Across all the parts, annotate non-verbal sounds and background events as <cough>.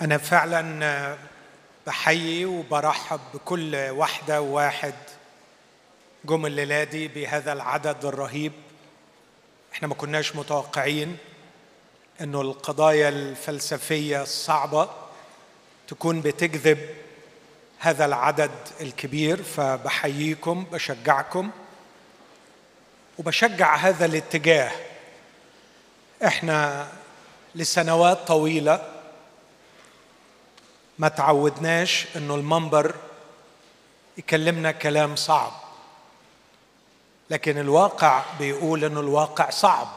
أنا فعلا بحيي وبرحب بكل واحدة وواحد جم الليلة دي بهذا العدد الرهيب. إحنا ما كناش متوقعين إنه القضايا الفلسفية الصعبة تكون بتجذب هذا العدد الكبير. فبحييكم بشجعكم وبشجع هذا الاتجاه. إحنا لسنوات طويلة ما تعودناش إنه المنبر يكلمنا كلام صعب. لكن الواقع بيقول إنه الواقع صعب.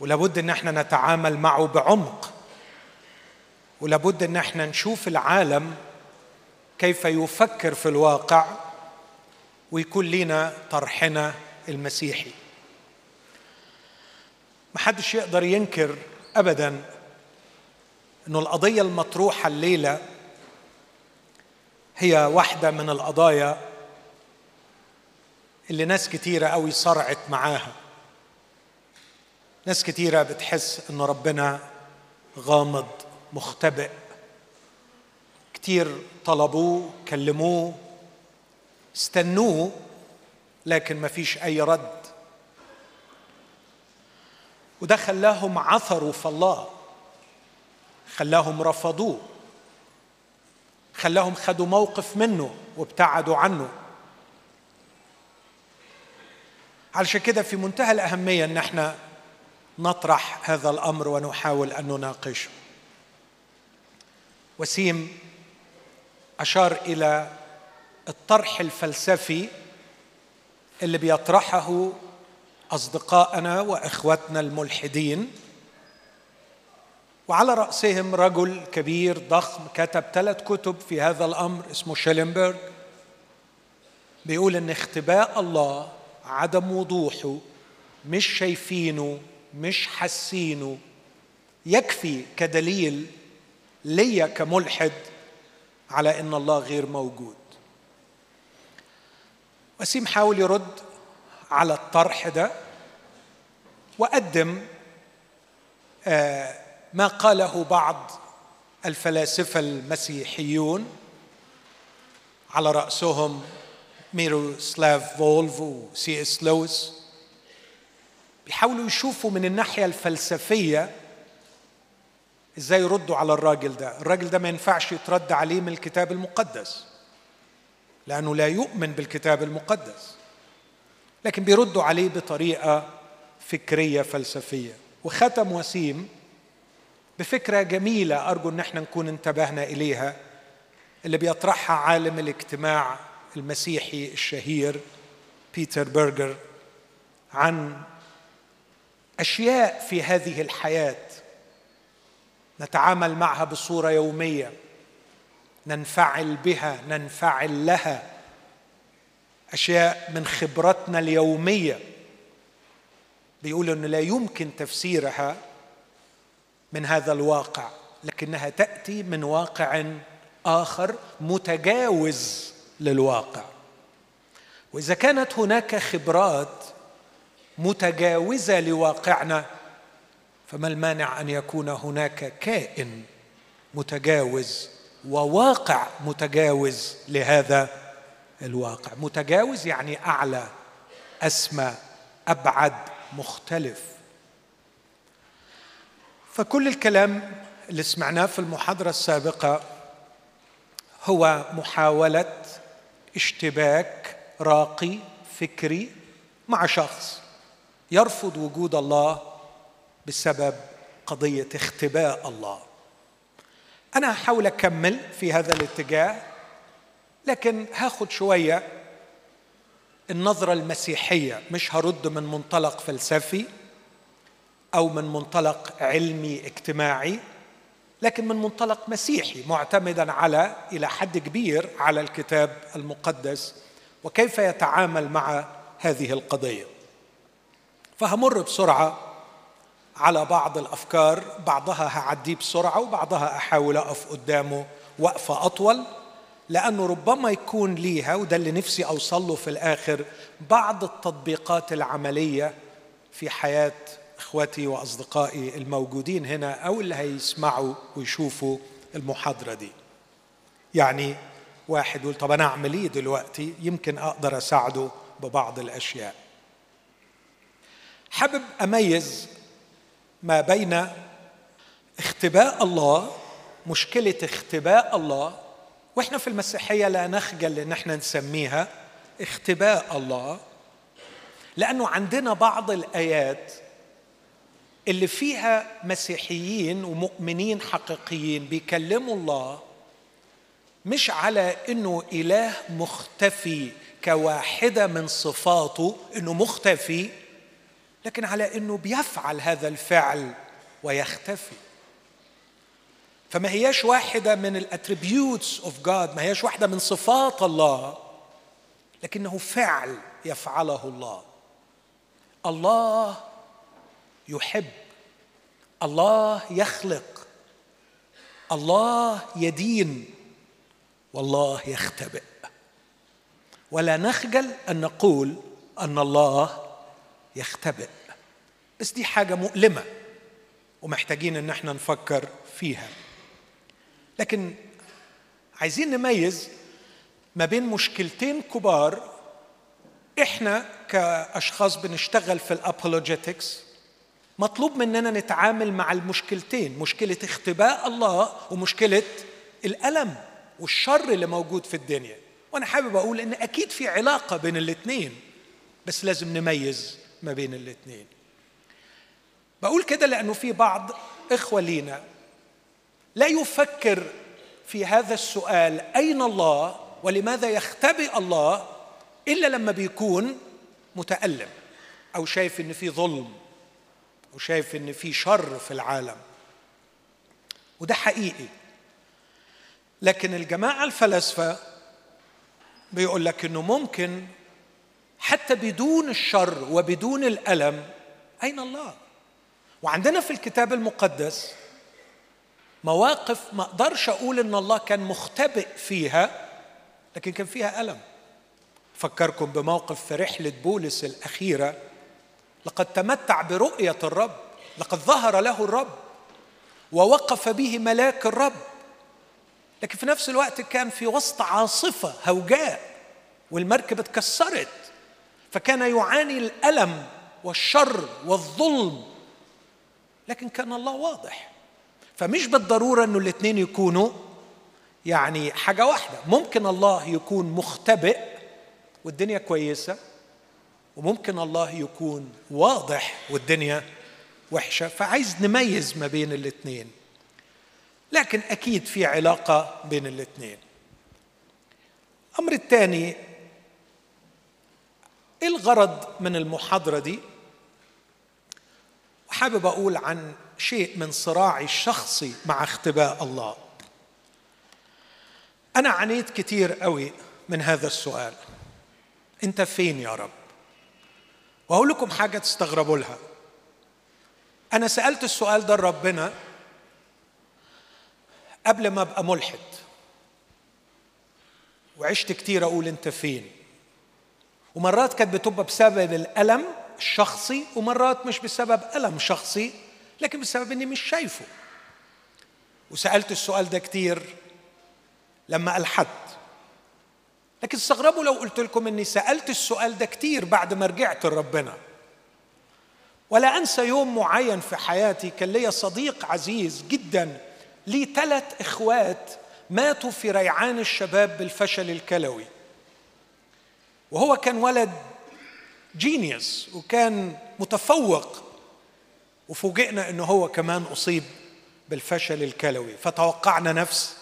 ولابد إن إحنا نتعامل معه بعمق. ولابد إن إحنا نشوف العالم كيف يفكر في الواقع ويكون لنا طرحنا المسيحي. محدش يقدر ينكر ابدا إنه القضية المطروحة الليلة هي واحدة من القضايا اللي ناس كتيرة قوي صرعت معاها. ناس كتيرة بتحس ان ربنا غامض مختبئ. كتير طلبوه كلموه استنوه لكن ما فيش أي رد. وده خلاهم عثروا في الله. خلاهم رفضوه. خلاهم خدوا موقف منه وابتعدوا عنه. علشان كده في منتهى الأهمية أن إحنا نطرح هذا الأمر ونحاول أن نناقشه. وسيم أشار إلى الطرح الفلسفي اللي بيطرحه أصدقائنا وإخوتنا الملحدين. وعلى رأسهم رجل كبير ضخم كتب ثلاث كتب في هذا الأمر اسمه شيلنبرغ. بيقول إن اختباء الله عدم وضوحه مش شايفينه مش حاسينه يكفي كدليل ليا كملحد على إن الله غير موجود. وسيم حاول يرد على الطرح ده وقدم آه ما قاله بعض الفلاسفة المسيحيون على رأسهم ميروسلاف فولف وسي إس لويس. بيحاولوا يشوفوا من الناحية الفلسفية إزاي يردوا على الراجل ده. الراجل ده ما ينفعش يترد عليه من الكتاب المقدس لأنه لا يؤمن بالكتاب المقدس لكن بيردوا عليه بطريقة فكرية فلسفية. وختم وسيم بفكرة جميلة أرجو إن إحنا نكون انتبهنا إليها اللي بيطرحها عالم الاجتماع المسيحي الشهير بيتر برجر عن أشياء في هذه الحياة نتعامل معها بصورة يومية ننفعل بها ننفعل لها. أشياء من خبرتنا اليومية. بيقول إنه لا يمكن تفسيرها من هذا الواقع لكنها تأتي من واقع آخر متجاوز للواقع. وإذا كانت هناك خبرات متجاوزة لواقعنا فما المانع أن يكون هناك كائن متجاوز وواقع متجاوز لهذا الواقع. متجاوز يعني أعلى أسمى أبعد مختلف. فكل الكلام اللي سمعناه في المحاضرة السابقة هو محاولة اشتباك راقي فكري مع شخص يرفض وجود الله بسبب قضية اختباء الله. أنا هحاول أكمل في هذا الاتجاه لكن هاخد شوية النظرة المسيحية مش هرد من منطلق فلسفي. أو من منطلق علمي اجتماعي لكن من منطلق مسيحي معتمدا على إلى حد كبير على الكتاب المقدس وكيف يتعامل مع هذه القضية. فهمر بسرعة على بعض الأفكار بعضها هعديه بسرعة وبعضها أحاول أقف قدامه وقفة أطول لأنه ربما يكون ليها وده اللي نفسي اوصل له في الآخر بعض التطبيقات العملية في حياة إخوتي وأصدقائي الموجودين هنا أو اللي هيسمعوا ويشوفوا المحاضرة دي. يعني واحد يقول طب أنا أعمل إيه دلوقتي؟ يمكن أقدر أساعده ببعض الأشياء. حابب أميز ما بين اختباء الله مشكلة اختباء الله وإحنا في المسيحية لا نخجل إن إحنا نسميها اختباء الله لأنه عندنا بعض الآيات اللي فيها مسيحيين ومؤمنين حقيقيين بيكلموا الله مش على إنه إله مختفي كواحدة من صفاته إنه مختفي لكن على إنه بيفعل هذا الفعل ويختفي. فما هياش واحدة من ال attributes of God ما هياش واحدة من صفات الله لكنه فعل يفعله الله. الله يحب. الله يخلق. الله يدين. والله يختبئ. ولا نخجل أن نقول أن الله يختبئ. بس دي حاجة مؤلمة ومحتاجين إن إحنا نفكر فيها. لكن عايزين نميز ما بين مشكلتين كبار. إحنا كأشخاص بنشتغل في الابولوجيتكس مطلوب مننا نتعامل مع المشكلتين مشكلة اختباء الله ومشكلة الألم والشر اللي موجود في الدنيا. وأنا حابب أقول إن أكيد في علاقة بين الاثنين بس لازم نميز ما بين الاثنين بقول كده لأنه في بعض إخوة لينا لا يفكر في هذا السؤال أين الله ولماذا يختبئ الله إلا لما بيكون متألم أو شايف إن في ظلم. أو شايف إن في شر في العالم. وده حقيقي. لكن الجماعة الفلاسفة بيقول لك إنه ممكن حتى بدون الشر وبدون الألم أين الله؟ وعندنا في الكتاب المقدس مواقف ما أقدرش أقول إن الله كان مختبئ فيها لكن كان فيها ألم. فكركم بموقف في رحلة بولس الأخيرة لقد تمتع برؤية الرب. لقد ظهر له الرب ووقف به ملاك الرب. لكن في نفس الوقت كان في وسط عاصفة هوجاء والمركب اتكسرت. فكان يعاني الألم والشر والظلم. لكن كان الله واضح. فمش بالضرورة إنه الاثنين يكونوا يعني حاجة واحدة. ممكن الله يكون مختبئ والدنيا كويسة. وممكن الله يكون واضح والدنيا وحشة فعايز نميز ما بين الاثنين لكن أكيد في علاقة بين الاثنين الامر الثاني إيه الغرض من المحاضرة دي؟ حابب أقول عن شيء من صراعي الشخصي مع اختباء الله. أنا عانيت كتير قوي من هذا السؤال. أنت فين يا رب؟ واقول لكم حاجة تستغربوا لها. أنا سألت السؤال ده لربنا قبل ما أبقى ملحد. وعشت كتير أقول أنت فين. ومرات كانت بتبقى بسبب الألم الشخصي ومرات مش بسبب ألم شخصي لكن بسبب إني مش شايفه. وسألت السؤال ده كتير لما ألحدت. لكن استغربوا لو قلت لكم إني سألت السؤال ده كتير بعد ما رجعت لربنا. ولا أنسى يوم معين في حياتي كان ليا صديق عزيز جدا لي ثلاث إخوات ماتوا في ريعان الشباب بالفشل الكلوي. وهو كان ولد جينيوس وكان متفوق. وفوجئنا انه هو كمان أصيب بالفشل الكلوي. فتوقعنا نفس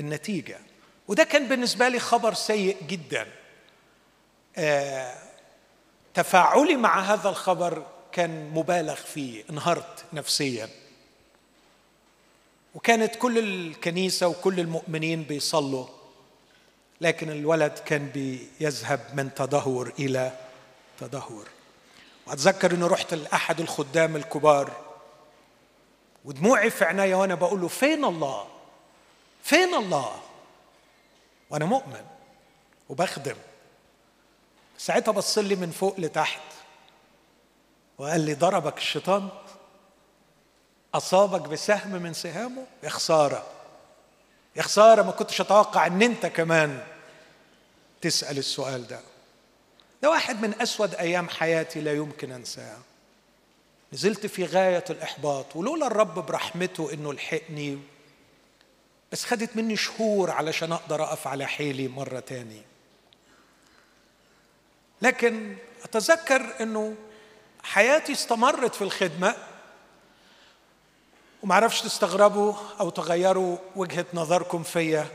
النتيجة. وده كان بالنسبة لي خبر سيء جدا. آه تفاعلي مع هذا الخبر كان مبالغ فيه انهرت نفسيا. وكانت كل الكنيسة وكل المؤمنين بيصلوا لكن الولد كان بيذهب من تدهور إلى تدهور. وأتذكر اني رحت لأحد الخدام الكبار ودموعي في عينيا وأنا بقول له فين الله؟ فين الله؟ وأنا مؤمن وبخدم. ساعتها بص لي من فوق لتحت وقال لي ضربك الشيطان أصابك بسهم من سهامه يا خسارة يا خسارة ما كنتش أتوقع أن أنت كمان تسأل السؤال ده. ده واحد من أسود أيام حياتي لا يمكن أنساه. نزلت في غاية الإحباط ولولا الرب برحمته إنه لحقني بس خدت مني شهور علشان أقدر أقف على حيلي مرة تاني لكن أتذكر إنه حياتي استمرت في الخدمة ومعرفش تستغربوا أو تغيروا وجهة نظركم فيا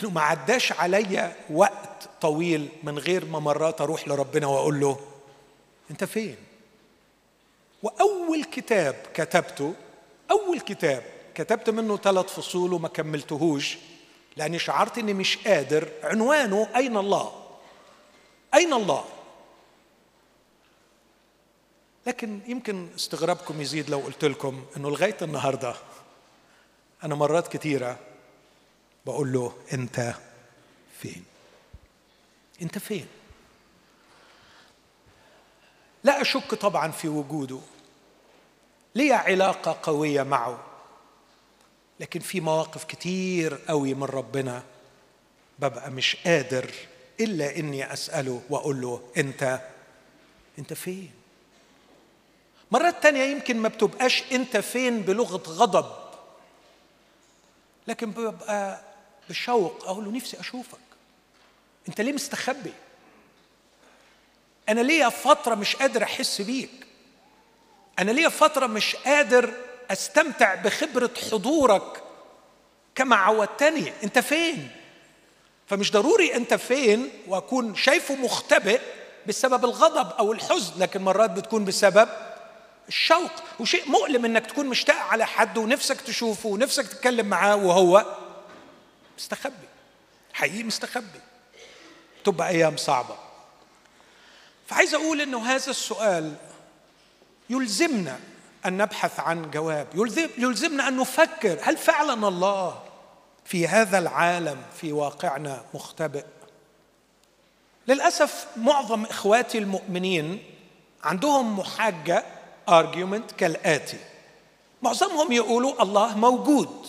إنه ما عداش عليا وقت طويل من غير ما مرات أروح لربنا وأقول له أنت فين؟ وأول كتاب كتبته أول كتاب كتبت منه ثلاث فصول وما كملتهوش لأني شعرت إني مش قادر. عنوانه أين الله؟ أين الله؟ لكن يمكن استغرابكم يزيد لو قلت لكم إنه لغاية النهارده أنا مرات كثيره بقول له أنت فين؟ أنت فين؟ لا أشك طبعا في وجوده. لي علاقة قوية معه. لكن في مواقف كتير قوي من ربنا ببقى مش قادر إلا إني أسأله وأقول له أنت أنت فين؟ مرات تانية يمكن ما بتبقاش أنت فين بلغة غضب لكن ببقى بشوق أقول له نفسي أشوفك. أنت ليه مستخبي؟ أنا ليا فترة مش قادر أحس بيك. أنا ليا فترة مش قادر أستمتع بخبرة حضورك كما عودتني. أنت فين؟ فمش ضروري أنت فين وأكون شايفه مختبئ بسبب الغضب أو الحزن لكن مرات بتكون بسبب الشوق. وشيء مؤلم إنك تكون مشتاق على حد ونفسك تشوفه ونفسك تتكلم معاه وهو مستخبي. حقيقي مستخبي. تبقى أيام صعبة. فعايز أقول إنه هذا السؤال يلزمنا أن نبحث عن جواب. يلزمنا أن نفكر هل فعلا الله في هذا العالم في واقعنا مختبئ؟ للأسف معظم إخواتي المؤمنين عندهم محاجة argument كالآتي. معظمهم يقولوا الله موجود.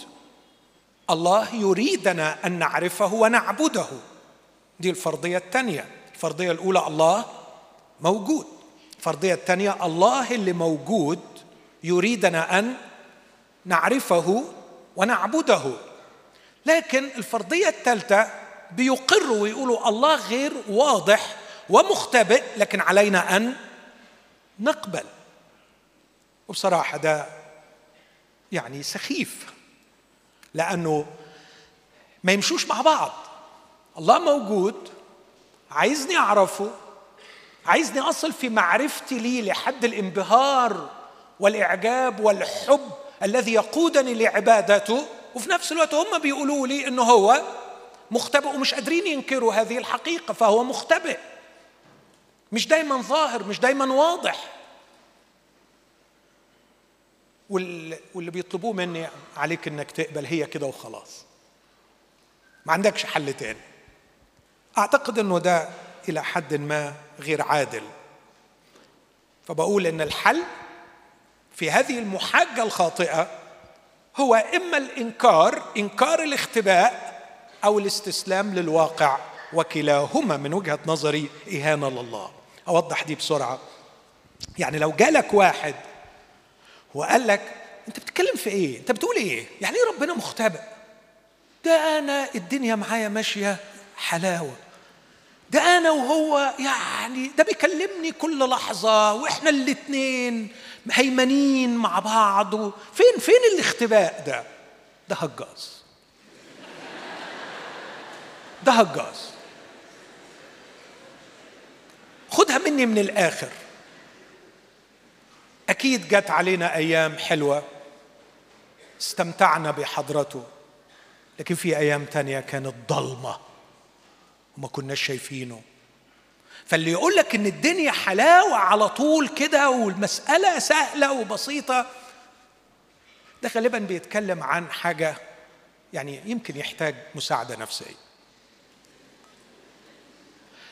الله يريدنا أن نعرفه ونعبده. دي الفرضية الثانية الفرضية الأولى الله موجود. الفرضية الثانية الله اللي موجود يريدنا أن نعرفه ونعبده. لكن الفرضية الثالثة بيقروا ويقولوا الله غير واضح ومختبئ لكن علينا أن نقبل. وبصراحة ده يعني سخيف لأنه ما يمشوش مع بعض. الله موجود عايزني أعرفه عايزني أصل في معرفتي ليه لحد الانبهار. والإعجاب والحب الذي يقودني لعبادته. وفي نفس الوقت هم بيقولوا لي إنه هو مختبئ ومش قادرين ينكروا هذه الحقيقة فهو مختبئ. مش دايما ظاهر مش دايما واضح. واللي بيطلبوه مني عليك إنك تقبل هي كده وخلاص. ما عندكش حل تاني. أعتقد إنه ده إلى حد ما غير عادل. فبقول إن الحل في هذه المحاجة الخاطئة هو إما الإنكار إنكار الاختباء أو الاستسلام للواقع وكلاهما من وجهة نظري إهانة لله. أوضح دي بسرعة. يعني لو جالك واحد وقال لك أنت بتتكلم في إيه؟ أنت بتقول إيه؟ يعني إيه ربنا مختبئ؟ ده أنا الدنيا معايا ماشية حلاوة. ده أنا وهو يعني ده بيكلمني كل لحظة وإحنا الاتنين هيمنين مع بعض. فين فين الاختباء ده؟ ده هجاز ده هجاز خدها مني من الآخر. أكيد جت علينا أيام حلوة. استمتعنا بحضرته. لكن في أيام تانية كانت ضلمة. وما كناش شايفينه. فاللي يقول لك إن الدنيا حلاوة على طول كده والمسألة سهلة وبسيطة ده غالبا بيتكلم عن حاجة يعني يمكن يحتاج مساعدة نفسية.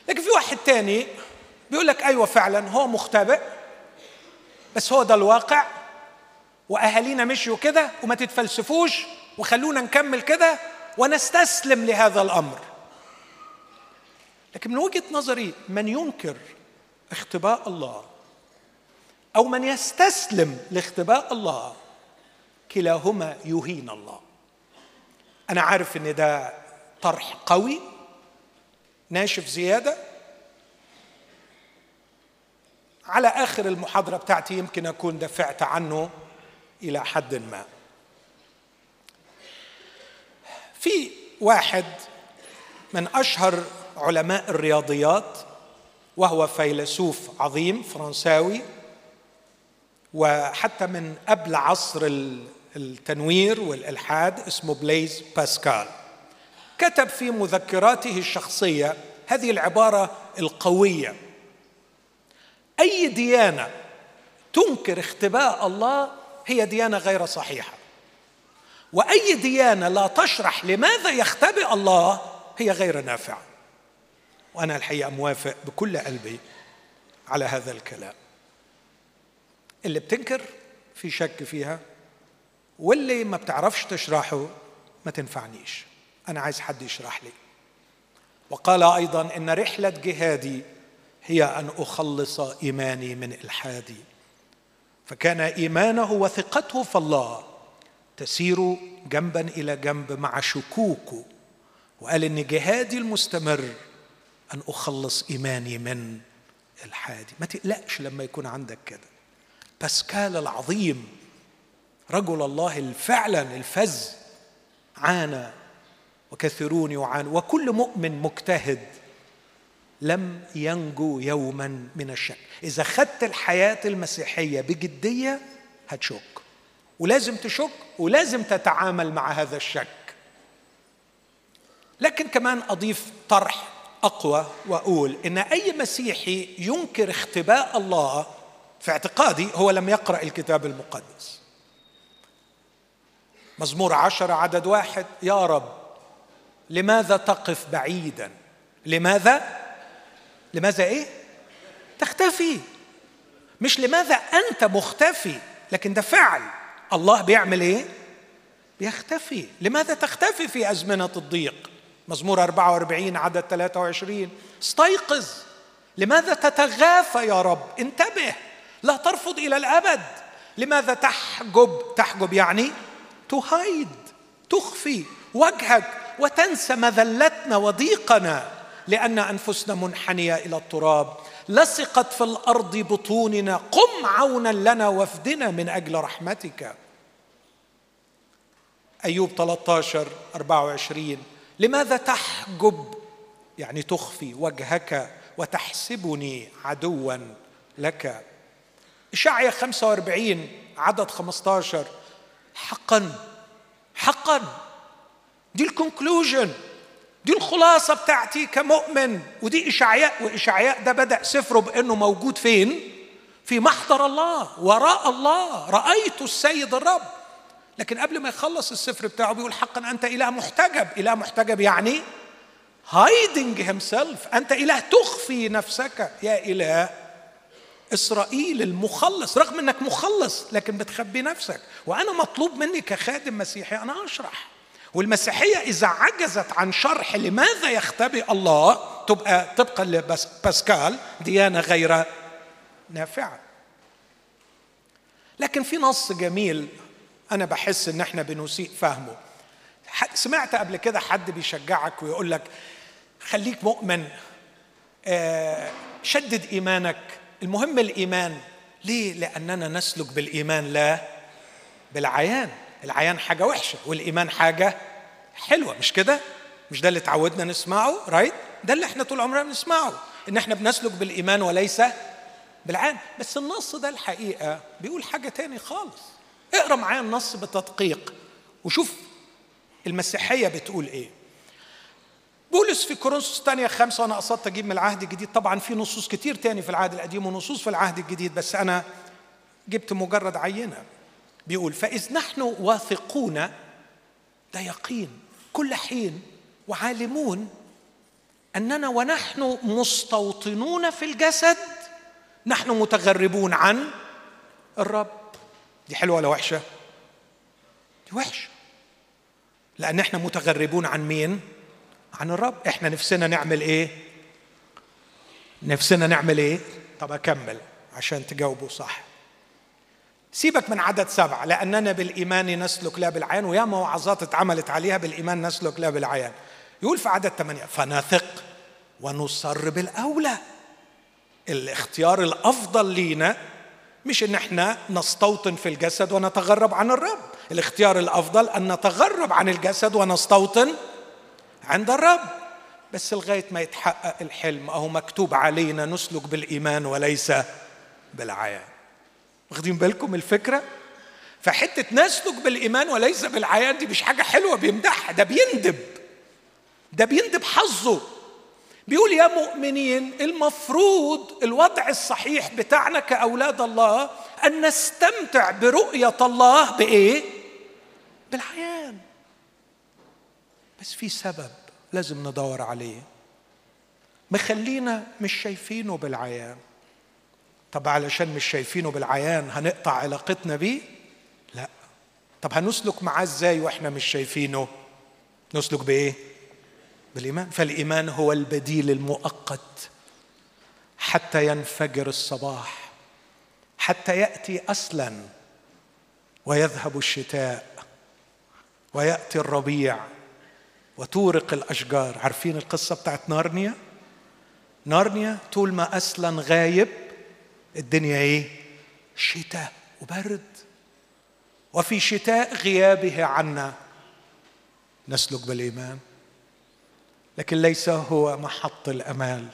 لكن في واحد تاني بيقول لك أيوه فعلا هو مختبئ بس هو ده الواقع وأهالينا مشيوا كده وما تتفلسفوش وخلونا نكمل كده ونستسلم لهذا الأمر. لكن من وجهة نظري من ينكر اختباء الله أو من يستسلم لاختباء الله كلاهما يهين الله. أنا عارف إن ده طرح قوي ناشف زيادة. على آخر المحاضرة بتاعتي يمكن أكون دفعت عنه إلى حد ما. في واحد من أشهر علماء الرياضيات وهو فيلسوف عظيم فرنساوي وحتى من قبل عصر التنوير والإلحاد اسمه بليز باسكال. كتب في مذكراته الشخصية هذه العبارة القوية. أي ديانة تنكر اختباء الله هي ديانة غير صحيحة. وأي ديانة لا تشرح لماذا يختبئ الله هي غير نافعة. وأنا الحقيقة موافق بكل قلبي على هذا الكلام. اللي بتنكر في شك فيها واللي ما بتعرفش تشرحه ما تنفعنيش. أنا عايز حد يشرح لي. وقال أيضا إن رحلة جهادي هي أن أخلص إيماني من إلحادي. فكان إيمانه وثقته في الله تسير جنبا إلى جنب مع شكوكه وقال إن جهادي المستمر أن أخلص إيماني من الحادي. ما تقلقش لما يكون عندك كده. باسكال العظيم رجل الله فعلا الفز عانى وكثيرون يعانوا وكل مؤمن مجتهد لم ينجو يوما من الشك. إذا خدت الحياة المسيحية بجدية هتشك. ولازم تشك ولازم تتعامل مع هذا الشك. لكن كمان أضيف طرح أقوى واقول إن أي مسيحي ينكر اختباء الله في اعتقادي هو لم يقرأ الكتاب المقدس. مزمور عشرة عدد واحد. يا رب لماذا تقف بعيدا؟ لماذا؟ لماذا إيه؟ تختفي. مش لماذا أنت مختفي لكن ده فعل. الله بيعمل إيه؟ بيختفي. لماذا تختفي في أزمنة الضيق؟ مزمور 44 عدد 23 استيقظ. لماذا تتغافى يا رب؟ انتبه. لا ترفض إلى الأبد. لماذا تحجب؟ تحجب يعني تهيد تخفي وجهك وتنسى مذلتنا وضيقنا. لأن أنفسنا منحنية إلى التراب. لصقت في الأرض بطوننا. قم عونا لنا وافدنا من أجل رحمتك. أيوب 13 24 لماذا تحجب؟ يعني تخفي وجهك وتحسبني عدوا لك. إشعيا 45 عدد 15 حقا حقا. دي الكونكلوجن دي الخلاصة بتاعتي كمؤمن. ودي إشعياء وإشعياء ده بدأ سفره بأنه موجود فين؟ في محضر الله وراء الله. رأيت السيد الرب. لكن قبل ما يخلص السفر بتاعه بيقول حقا أنت إله محتجب. إله محتجب يعني hiding himself. أنت إله تخفي نفسك. يا إله إسرائيل المخلص. رغم أنك مخلص لكن بتخبي نفسك. وأنا مطلوب مني كخادم مسيحي أنا أشرح. والمسيحية إذا عجزت عن شرح لماذا يختبئ الله تبقى طبقا لباسكال ديانة غير نافعة. لكن في نص جميل أنا بحس إن إحنا بنسيء فهمه سمعت قبل كده حد بيشجعك ويقول لك خليك مؤمن آه، شدد إيمانك المهم الإيمان ليه؟ لأننا نسلك بالإيمان لا بالعيان العيان حاجة وحشة والإيمان حاجة حلوة مش كده؟ مش ده اللي تعودنا نسمعه رايت؟ ده اللي إحنا طول عمرنا بنسمعه إن إحنا بنسلك بالإيمان وليس بالعين بس النص ده الحقيقة بيقول حاجة تاني خالص اقرأ معايا النص بتدقيق وشوف المسيحية بتقول إيه. بولس في كورنثوس الثانية خمسة وأنا قصدت أجيب من العهد الجديد. طبعا في نصوص كتير تاني في العهد القديم ونصوص في العهد الجديد بس أنا جبت مجرد عينة. بيقول فإذ نحن واثقون ده يقين كل حين وعالمون أننا ونحن مستوطنون في الجسد نحن متغربون عن الرب. دي حلوة ولا وحشة؟ دي وحشة. لأن إحنا متغربون عن مين؟ عن الرب. إحنا نفسنا نعمل إيه؟ نفسنا نعمل إيه؟ طب أكمل عشان تجاوبوا صح. سيبك من عدد سبعة لأننا بالإيمان نسلك لا بالعيان ويا وعظات اتعملت عليها بالإيمان نسلك لا بالعيان يقول في عدد ثمانية فنثق ونصر بالأولى. الاختيار الأفضل لينا مش إن إحنا نستوطن في الجسد ونتغرب عن الرب. الاختيار الأفضل أن نتغرب عن الجسد ونستوطن عند الرب. بس لغاية ما يتحقق الحلم أهو مكتوب علينا نسلك بالإيمان وليس بالعيان. واخدين بالكم الفكرة؟ فحتة نسلك بالإيمان وليس بالعيان دي مش حاجة حلوة بيمدحها ده بيندب. ده بيندب حظه. بيقول يا مؤمنين المفروض الوضع الصحيح بتاعنا كأولاد الله أن نستمتع برؤية الله بإيه؟ بالعيان بس في سبب لازم ندور عليه. مخلينا مش شايفينه بالعيان. طب علشان مش شايفينه بالعيان هنقطع علاقتنا بيه؟ لا. طب هنسلك معاه إزاي وإحنا مش شايفينه؟ نسلك بإيه؟ بالإيمان؟ فالإيمان هو البديل المؤقت حتى ينفجر الصباح حتى يأتي أصلا ويذهب الشتاء ويأتي الربيع وتورق الأشجار. عارفين القصة بتاعت نارنيا؟ نارنيا طول ما اسلا غايب الدنيا إيه؟ شتاء وبرد. وفي شتاء غيابه عنا. نسلك بالإيمان. لكن ليس هو محط الأمال.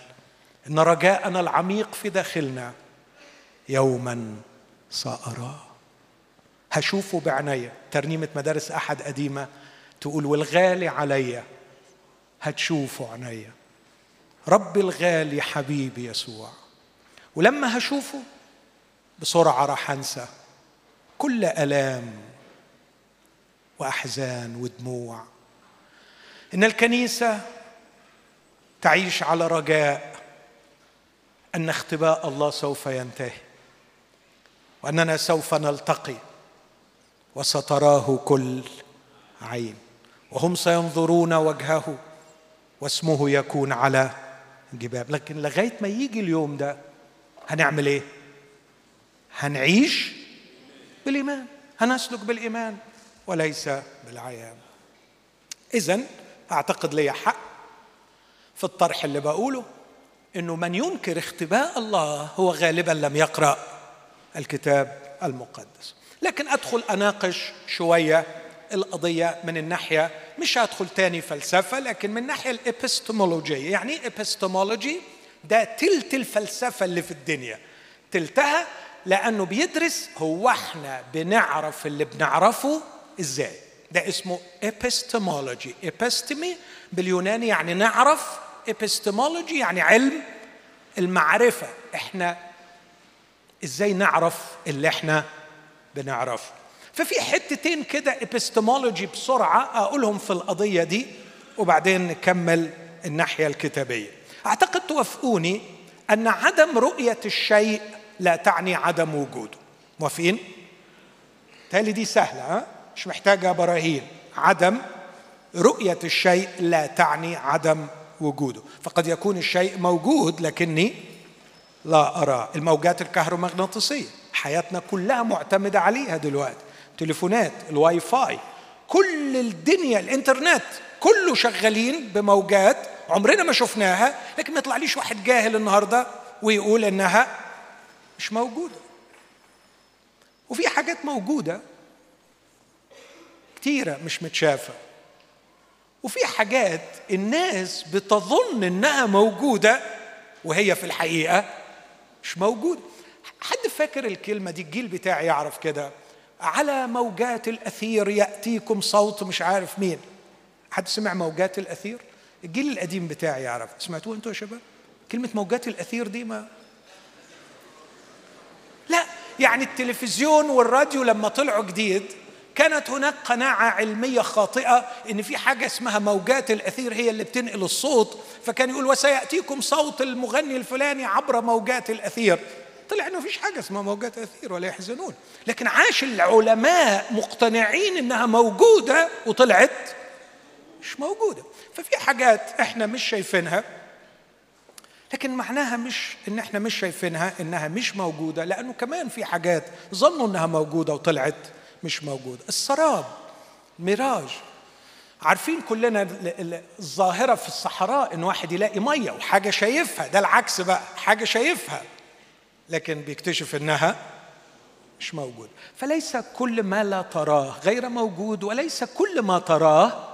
إن رجاءنا العميق في داخلنا يوما ساراه هشوفه بعناية. ترنيمة مدارس أحد قديمة تقول والغالي عليا هتشوفه عنيا ربي الغالي حبيبي يسوع. ولما هشوفه بسرعة راح أنسى كل ألام وأحزان ودموع. إن الكنيسة تعيش على رجاء أن اختباء الله سوف ينتهي وأننا سوف نلتقي وستراه كل عين وهم سينظرون وجهه واسمه يكون على جباب. لكن لغاية ما يجي اليوم ده هنعمل إيه؟ هنعيش بالإيمان. هنسلك بالإيمان وليس بالعيان. اذا أعتقد لي حق في الطرح اللي بقوله إنه من ينكر اختباء الله هو غالبا لم يقرأ الكتاب المقدس. لكن أدخل أناقش شوية القضية من الناحية مش هدخل تاني فلسفة لكن من الناحيه الإبستمولوجية. يعني إبستمولوجي ده تلت الفلسفة اللي في الدنيا. تلتها لأنه بيدرس هو إحنا بنعرف اللي بنعرفه إزاي. ده اسمه epistemology episteme باليوناني يعني نعرف epistemology يعني علم المعرفة. إحنا إزاي نعرف اللي إحنا بنعرفه؟ ففي حتتين كده epistemology بسرعة أقولهم في القضية دي وبعدين نكمل الناحية الكتابية. أعتقد توافقوني أن عدم رؤية الشيء لا تعني عدم وجوده. موافقين؟ تالي دي سهلة ها؟ مش محتاجة براهين. عدم رؤية الشيء لا تعني عدم وجوده. فقد يكون الشيء موجود لكني لا أرى. الموجات الكهرومغناطيسية حياتنا كلها معتمدة عليها دلوقتي. تليفونات الواي فاي كل الدنيا الإنترنت كله شغالين بموجات عمرنا ما شفناها لكن ما يطلعليش واحد جاهل النهارده ويقول إنها مش موجودة. وفي حاجات موجودة كتيرة مش متشافة. وفي حاجات الناس بتظن إنها موجودة وهي في الحقيقة مش موجودة. حد فاكر الكلمة دي؟ الجيل بتاعي يعرف كده. على موجات الأثير يأتيكم صوت مش عارف مين. حد سمع موجات الأثير؟ الجيل القديم بتاعي يعرف. سمعتوه أنتوا يا شباب؟ كلمة موجات الأثير دي ما لا يعني التلفزيون والراديو لما طلعوا جديد كانت هناك قناعة علمية خاطئة إن في حاجة اسمها موجات الأثير هي اللي بتنقل الصوت فكان يقول وسيأتيكم صوت المغني الفلاني عبر موجات الأثير. طلع إنه فيش حاجة اسمها موجات أثير ولا يحزنون. لكن عاش العلماء مقتنعين إنها موجودة وطلعت مش موجودة. ففي حاجات إحنا مش شايفينها لكن معناها مش إن إحنا مش شايفينها إنها مش موجودة لأنه كمان في حاجات ظنوا إنها موجودة وطلعت. مش موجوده السراب ميراج. عارفين كلنا الظاهرة في الصحراء إن واحد يلاقي مية وحاجة شايفها ده العكس بقى حاجة شايفها لكن بيكتشف إنها مش موجود. فليس كل ما لا تراه غير موجود وليس كل ما تراه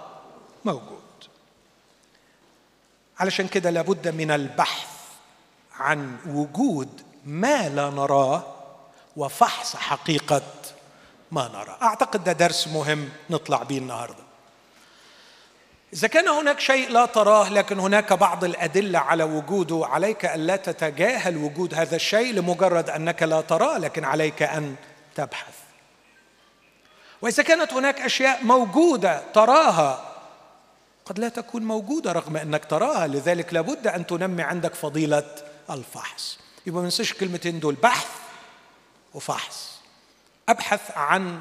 موجود. علشان كده لابد من البحث عن وجود ما لا نراه وفحص حقيقة ما نرى. أعتقد ده درس مهم نطلع به النهارده. إذا كان هناك شيء لا تراه لكن هناك بعض الأدلة على وجوده عليك أن لا تتجاهل وجود هذا الشيء لمجرد أنك لا تراه لكن عليك أن تبحث. وإذا كانت هناك أشياء موجودة تراها قد لا تكون موجودة رغم أنك تراها لذلك لابد أن تنمي عندك فضيلة الفحص. يبقى ما ننساش الكلمتين دول بحث وفحص. أبحث عن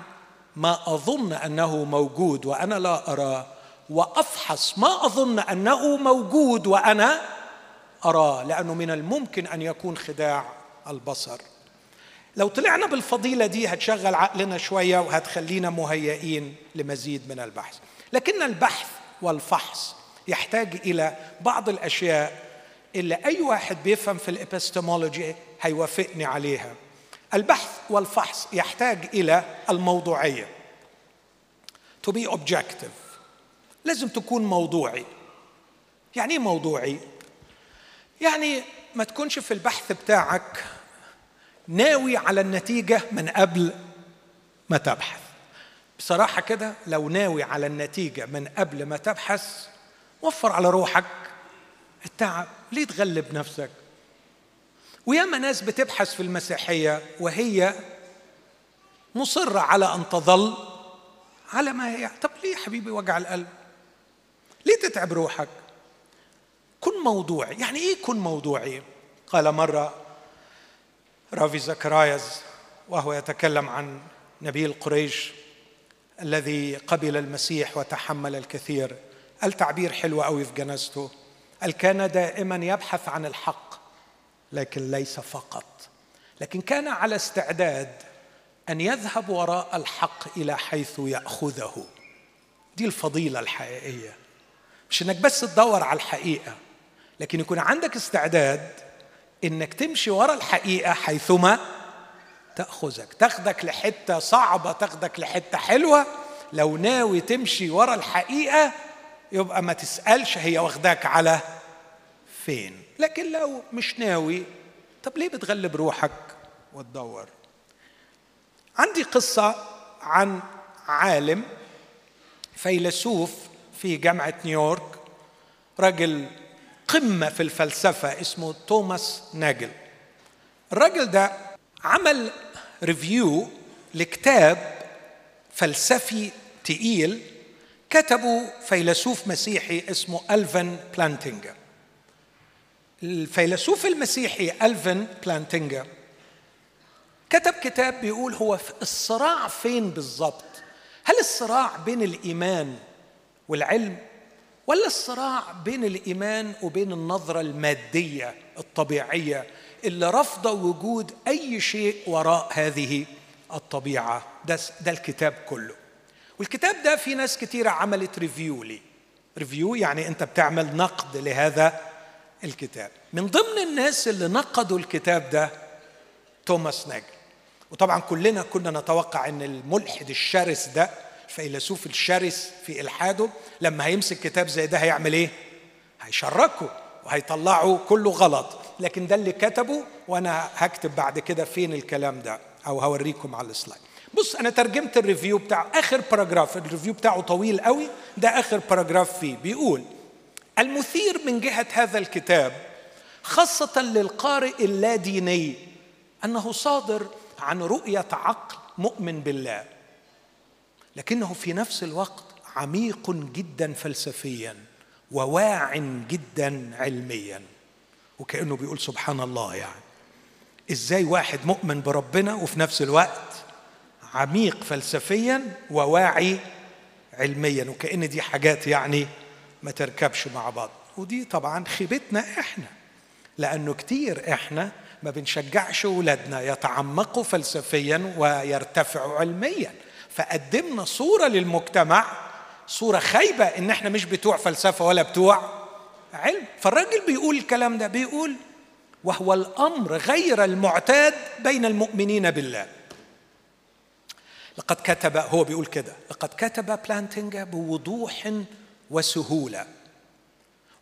ما أظن أنه موجود وأنا لا أراه وأفحص ما أظن أنه موجود وأنا اراه لأنه من الممكن أن يكون خداع البصر. لو طلعنا بالفضيلة دي هتشغل عقلنا شوية وهتخلينا مهيئين لمزيد من البحث. لكن البحث والفحص يحتاج إلى بعض الأشياء اللي أي واحد بيفهم في الإبستمولوجي هيوافقني عليها. البحث والفحص يحتاج إلى الموضوعية. To be objective. لازم تكون موضوعي. يعني إيه موضوعي؟ يعني ما تكونش في البحث بتاعك ناوي على النتيجة من قبل ما تبحث. بصراحة كده لو ناوي على النتيجة من قبل ما تبحث وفر على روحك التعب ليه تغلب نفسك؟ وياما ناس بتبحث في المسيحية وهي مصرة على أن تظل على ما هي. طب ليه يا حبيبي وجع القلب؟ ليه تتعب روحك؟ كن موضوعي. يعني إيه كن موضوعي؟ قال مرة رافي زكرايز وهو يتكلم عن نبيل قريش الذي قبل المسيح وتحمل الكثير. قال تعبير حلو قوي في جنازته. قال كان دائما يبحث عن الحق. لكن ليس فقط. لكن كان على استعداد أن يذهب وراء الحق إلى حيث يأخذه. دي الفضيلة الحقيقية. مش إنك بس تدور على الحقيقة لكن يكون عندك استعداد إنك تمشي ورا الحقيقة حيثما تأخذك. تاخدك لحتة صعبة تاخدك لحتة حلوة. لو ناوي تمشي ورا الحقيقة يبقى ما تسألش هي واخداك على فين. لكن لو مش ناوي طب ليه بتغلب روحك وتدور؟ عندي قصة عن عالم فيلسوف في جامعة نيويورك راجل قمة في الفلسفة اسمه توماس ناجل. الراجل ده عمل review لكتاب فلسفي تقيل كتبه فيلسوف مسيحي اسمه ألفن بلانتينجر. الفيلسوف المسيحي ألفن بلانتينجر كتب كتاب بيقول هو الصراع فين بالظبط؟ هل الصراع بين الإيمان والعلم ولا الصراع بين الإيمان وبين النظرة المادية الطبيعية اللي رافضه وجود أي شيء وراء هذه الطبيعة؟ ده ده الكتاب كله. والكتاب ده في ناس كتيرة عملت review ليه review يعني أنت بتعمل نقد لهذا الكتاب. من ضمن الناس اللي نقدوا الكتاب ده توماس ناجل. وطبعا كلنا كنا نتوقع إن الملحد الشرس ده الفيلسوف الشرس في إلحاده لما هيمسك كتاب زي ده هيعمل إيه؟ هيشرحه وهيطلعه كله غلط. لكن ده اللي كتبه وأنا هكتب بعد كده فين الكلام ده أو هوريكم على ال slide. بص أنا ترجمت ال review بتاع آخر paragraph ال review بتاعه طويل قوي ده آخر paragraph فيه. بيقول المثير من جهة هذا الكتاب خاصة للقارئ اللاديني أنه صادر عن رؤية عقل مؤمن بالله لكنه في نفس الوقت عميق جدا فلسفيا وواع جدا علميا وكأنه بيقول سبحان الله يعني. إزاي واحد مؤمن بربنا وفي نفس الوقت عميق فلسفيا وواعي علميا وكأن دي حاجات يعني ما تركبش مع بعض. ودي طبعا خيبتنا إحنا لأنه كتير إحنا ما بنشجعش اولادنا يتعمقوا فلسفيا ويرتفعوا علميا. فقدمنا صورة للمجتمع صورة خايبة إن إحنا مش بتوع فلسفة ولا بتوع علم. فالراجل بيقول الكلام ده بيقول وهو الأمر غير المعتاد بين المؤمنين بالله. لقد كتب هو بيقول كده لقد كتب بلانتينجا بوضوح وسهولة.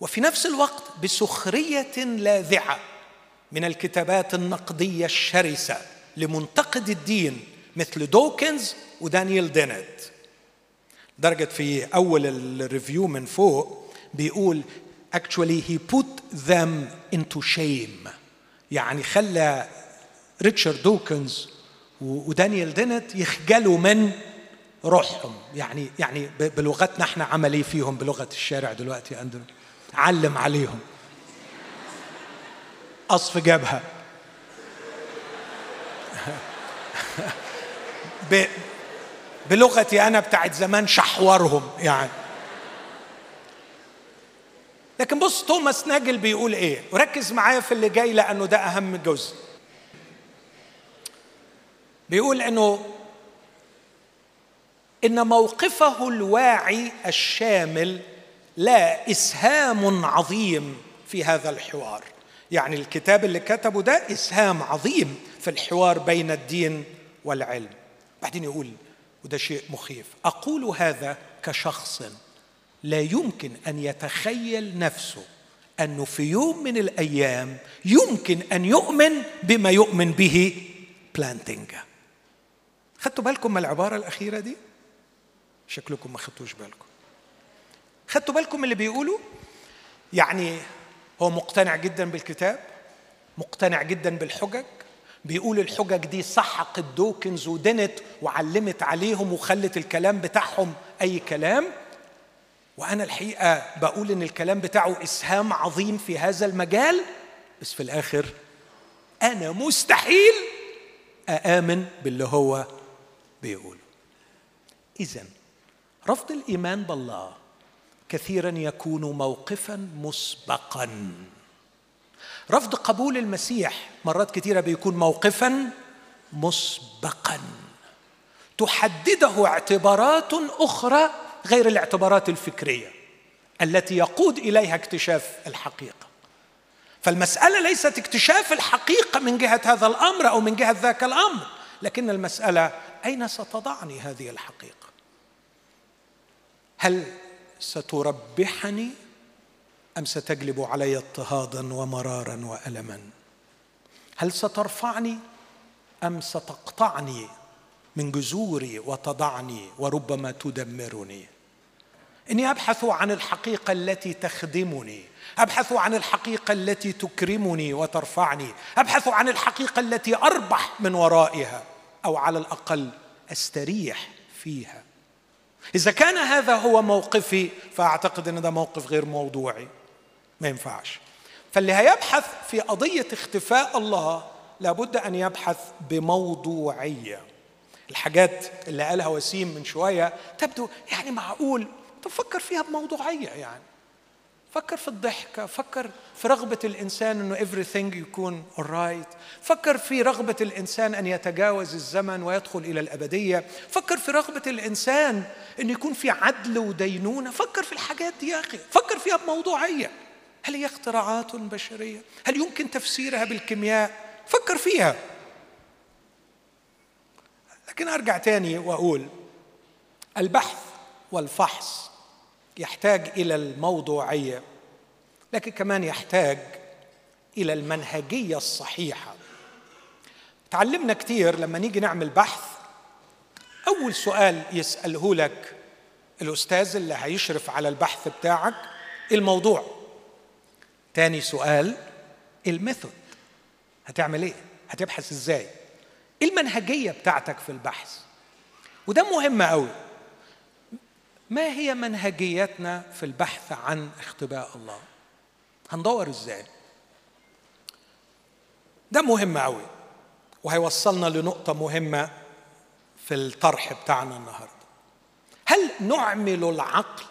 وفي نفس الوقت بسخرية لاذعة من الكتابات النقدية الشرسة لمنتقد الدين مثل دوكنز ودانيال دينت لدرجة في أول ال review من فوق بيقول actually he put them into shame. يعني خلى ريتشارد دوكنز ودانيال دينت يخجلوا من روحهم. يعني يعني بلغتنا إحنا عمل إيه فيهم بلغة الشارع دلوقتي يا أندرو. علم عليهم. قصف جبهة. <laughs> بلغتي أنا بتاعت زمان شحورهم يعني. لكن بص توماس ناجل بيقول إيه؟ وركز معايا في اللي جاي لأنه ده أهم جزء. بيقول إنه إن موقفه الواعي الشامل لا إسهام عظيم في هذا الحوار. يعني الكتاب اللي كتبه ده إسهام عظيم في الحوار بين الدين والعلم. بعدين يقول وده شيء مخيف أقول هذا كشخص لا يمكن أن يتخيل نفسه أنه في يوم من الأيام يمكن أن يؤمن بما يؤمن به بلانتينجا. خدتوا بالكم من العبارة الأخيرة دي؟ شكلكم ما خدتوش بالكم. خدتوا بالكم اللي بيقولوا؟ يعني هو مقتنع جدا بالكتاب مقتنع جدا بالحجج بيقول الحجج دي سحقت دوكنز ودنت وعلمت عليهم وخلت الكلام بتاعهم أي كلام. وأنا الحقيقة بقول إن الكلام بتاعه إسهام عظيم في هذا المجال بس في الآخر أنا مستحيل أآمن باللي هو بيقوله. اذا رفض الإيمان بالله كثيرا يكون موقفا مسبقا. رفض قبول المسيح مرات كثيرة بيكون موقفا مسبقا. تحدده اعتبارات أخرى غير الاعتبارات الفكرية التي يقود إليها اكتشاف الحقيقة. فالمسألة ليست اكتشاف الحقيقة من جهة هذا الأمر أو من جهة ذاك الأمر لكن المسألة أين ستضعني هذه الحقيقة؟ هل ستربحني أم ستجلب علي اضطهادا ومرارا وألما؟ هل سترفعني أم ستقطعني من جذوري وتضعني وربما تدمرني؟ إني أبحث عن الحقيقة التي تخدمني أبحث عن الحقيقة التي تكرمني وترفعني أبحث عن الحقيقة التي أربح من ورائها أو على الأقل أستريح فيها. إذا كان هذا هو موقفي فأعتقد إن ده موقف غير موضوعي. ما ينفعش. فاللي هيبحث في قضية اختفاء الله لابد أن يبحث بموضوعية. الحاجات اللي قالها وسيم من شوية تبدو يعني معقول. تفكر فيها بموضوعية يعني. فكر في الضحكة فكر في رغبة الإنسان أنه everything يكون alright. فكر في رغبة الإنسان أن يتجاوز الزمن ويدخل إلى الأبدية. فكر في رغبة الإنسان أن يكون في عدل ودينونة. فكر في الحاجات دي يا أخي. فكر فيها بموضوعية. هل هي اختراعات بشرية؟ هل يمكن تفسيرها بالكيمياء؟ فكر فيها. لكن أرجع تاني وأقول البحث والفحص يحتاج إلى الموضوعية لكن كمان يحتاج إلى المنهجية الصحيحة. تعلمنا كتير لما نيجي نعمل بحث أول سؤال يسأله لك الأستاذ اللي هيشرف على البحث بتاعك الموضوع. تاني سؤال الميثود. هتعمل إيه؟ هتبحث إزاي؟ المنهجية بتاعتك في البحث. وده مهم قوي ما هي منهجيتنا في البحث عن اختباء الله هندور إزاي ده مهم قوي وهيوصلنا لنقطة مهمة في الطرح بتاعنا النهارده. هل نعمل العقل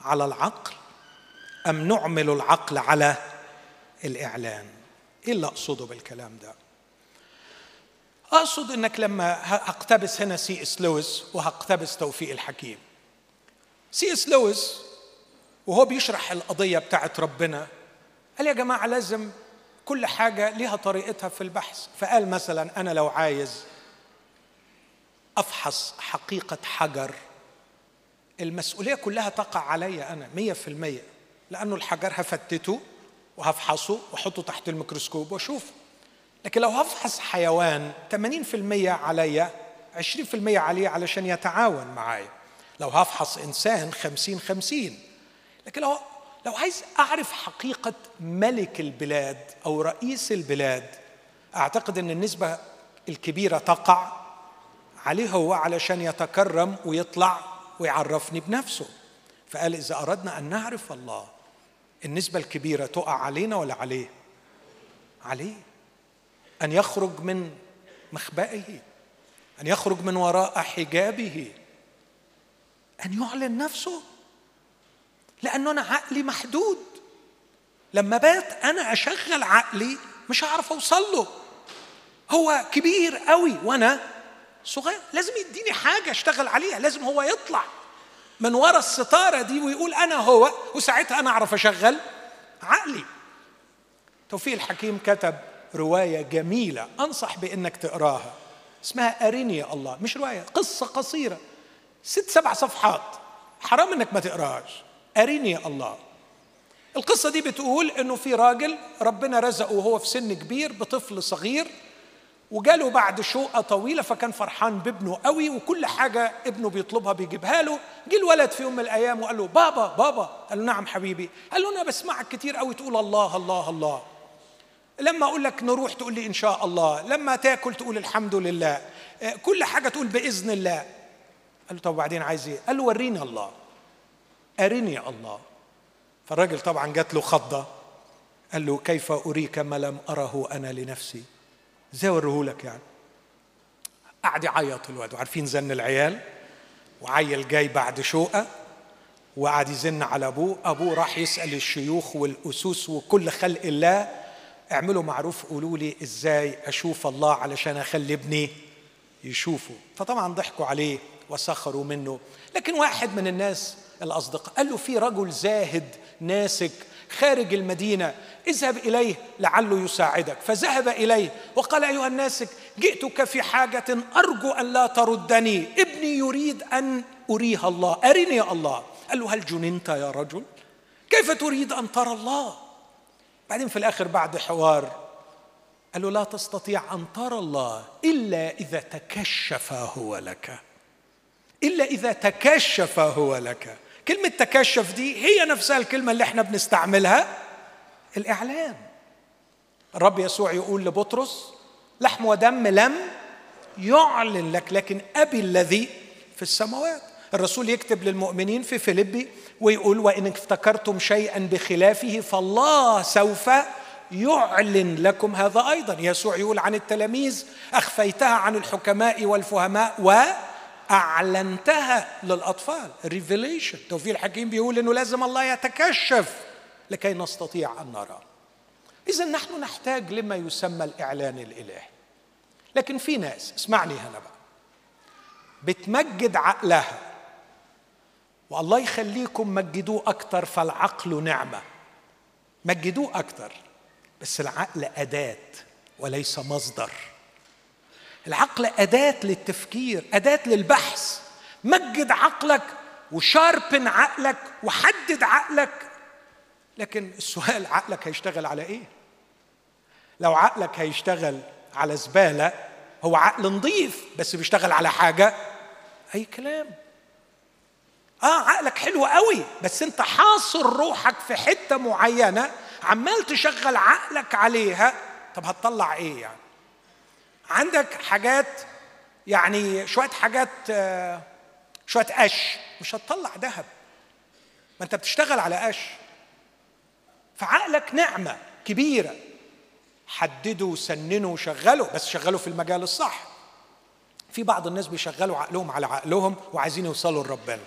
على العقل أم نعمل العقل على الإعلان؟ إيه اللي أقصده بالكلام ده؟ أقصد إنك لما هقتبس هنا سي إس لويس وهقتبس توفيق الحكيم. سي إس لويس وهو بيشرح القضية بتاعت ربنا قال يا جماعة لازم كل حاجة لها طريقتها في البحث. فقال مثلا أنا لو عايز أفحص حقيقة حجر المسؤولية كلها تقع علي أنا مية في المية لأنه الحجر هفتته وهفحصه وأحطه تحت الميكروسكوب وأشوفه. لكن لو هفحص حيوان 80% عليا 20% عليه علشان يتعاون معايا. لو هفحص إنسان 50 50 لكن لو لو عايز أعرف حقيقة ملك البلاد أو رئيس البلاد أعتقد أن النسبة الكبيرة تقع عليه هو علشان يتكرم ويطلع ويعرفني بنفسه. فقال إذا أردنا أن نعرف الله النسبة الكبيرة تقع علينا ولا عليه؟ عليه. أن يخرج من مخبئه أن يخرج من وراء حجابه. أن يعلن نفسه. لأنه أنا عقلي محدود. لما بات أنا أشغل عقلي مش هعرف أوصل له. هو كبير قوي وأنا صغير. لازم يديني حاجة أشتغل عليها. لازم هو يطلع من ورا الستارة دي ويقول أنا هو وساعتها أنا أعرف أشغل عقلي. توفيق الحكيم كتب رواية جميلة أنصح بأنك تقراها اسمها أريني الله مش رواية قصة قصيرة. ست سبع صفحات. حرام إنك ما تقراهاش أريني الله. القصة دي بتقول إنه في راجل ربنا رزقه وهو في سن كبير بطفل صغير وجاله بعد شوقة طويلة فكان فرحان بابنه قوي وكل حاجة ابنه بيطلبها بيجيبها له. جه الولد في يوم من الأيام وقال له بابا بابا. قال له نعم حبيبي. قال له أنا بسمعك كتير قوي. تقول الله الله الله. لما أقول لك نروح تقول لي إن شاء الله. لما تاكل تقول الحمد لله. كل حاجة تقول بإذن الله. قال له طب وبعدين عايز إيه؟ قال له وريني الله. أرني الله. فالراجل طبعا جات له خضة. قال له كيف أريك ما لم أره أنا لنفسي؟ إزاي اوريهولك يعني؟ قعد يعيط الواد. وعارفين زن العيال؟ وعيل جاي بعد شوقة. وقعد يزن على أبوه. أبوه راح يسأل الشيوخ والأسوس وكل خلق الله. اعملوا معروف قولوا لي إزاي أشوف الله علشان أخلي ابني يشوفه. فطبعا ضحكوا عليه. وسخروا منه. لكن واحد من الناس الأصدقاء قال له في رجل زاهد ناسك خارج المدينة اذهب إليه لعله يساعدك. فذهب إليه وقال أيها الناسك جئتك في حاجة أرجو أن لا تردني. ابني يريد أن أريها الله. أرني الله. قال له هل جننت يا رجل؟ كيف تريد أن ترى الله؟ بعدين في الآخر بعد حوار قال له لا تستطيع أن ترى الله إلا إذا تكشف هو لك. إلا إذا تكشف هو لك. كلمة تكشف دي هي نفسها الكلمة اللي إحنا بنستعملها. الإعلان الرب يسوع يقول لبطرس لحم ودم لم يعلن لك لكن أبي الذي في السماوات. الرسول يكتب للمؤمنين في فيليبي ويقول وإن افتكرتم شيئا بخلافه فالله سوف يعلن لكم هذا أيضا. يسوع يقول عن التلاميذ أخفيتها عن الحكماء والفهماء و أعلنتها للأطفال. ريفيليشن توفيق الحكيم بيقول أنه لازم الله يتكشف لكي نستطيع أن نرى. إذا نحن نحتاج لما يسمى الإعلان الإلهي. لكن في ناس اسمعني هنا بقى بتمجد عقلها والله يخليكم مجدوه أكتر فالعقل نعمة. مجدوه أكتر بس العقل أداة وليس مصدر. العقل أداة للتفكير أداة للبحث. مجد عقلك وشاربن عقلك وحدد عقلك. لكن السؤال عقلك هيشتغل على إيه؟ لو عقلك هيشتغل على زبالة هو عقل نظيف بس بيشتغل على حاجة؟ أي كلام. آه عقلك حلو قوي بس أنت حاصر روحك في حتة معينة عمال تشغل عقلك عليها طب هتطلع إيه يعني؟ عندك حاجات يعني شوية حاجات آه، شوية قش مش هتطلع ذهب. ما انت بتشتغل على قش. فعقلك نعمة كبيرة. حددوا وسننوا وشغلوا بس شغلوا في المجال الصح. في بعض الناس بيشغلوا عقلهم على عقلهم وعايزين يوصلوا لربنا.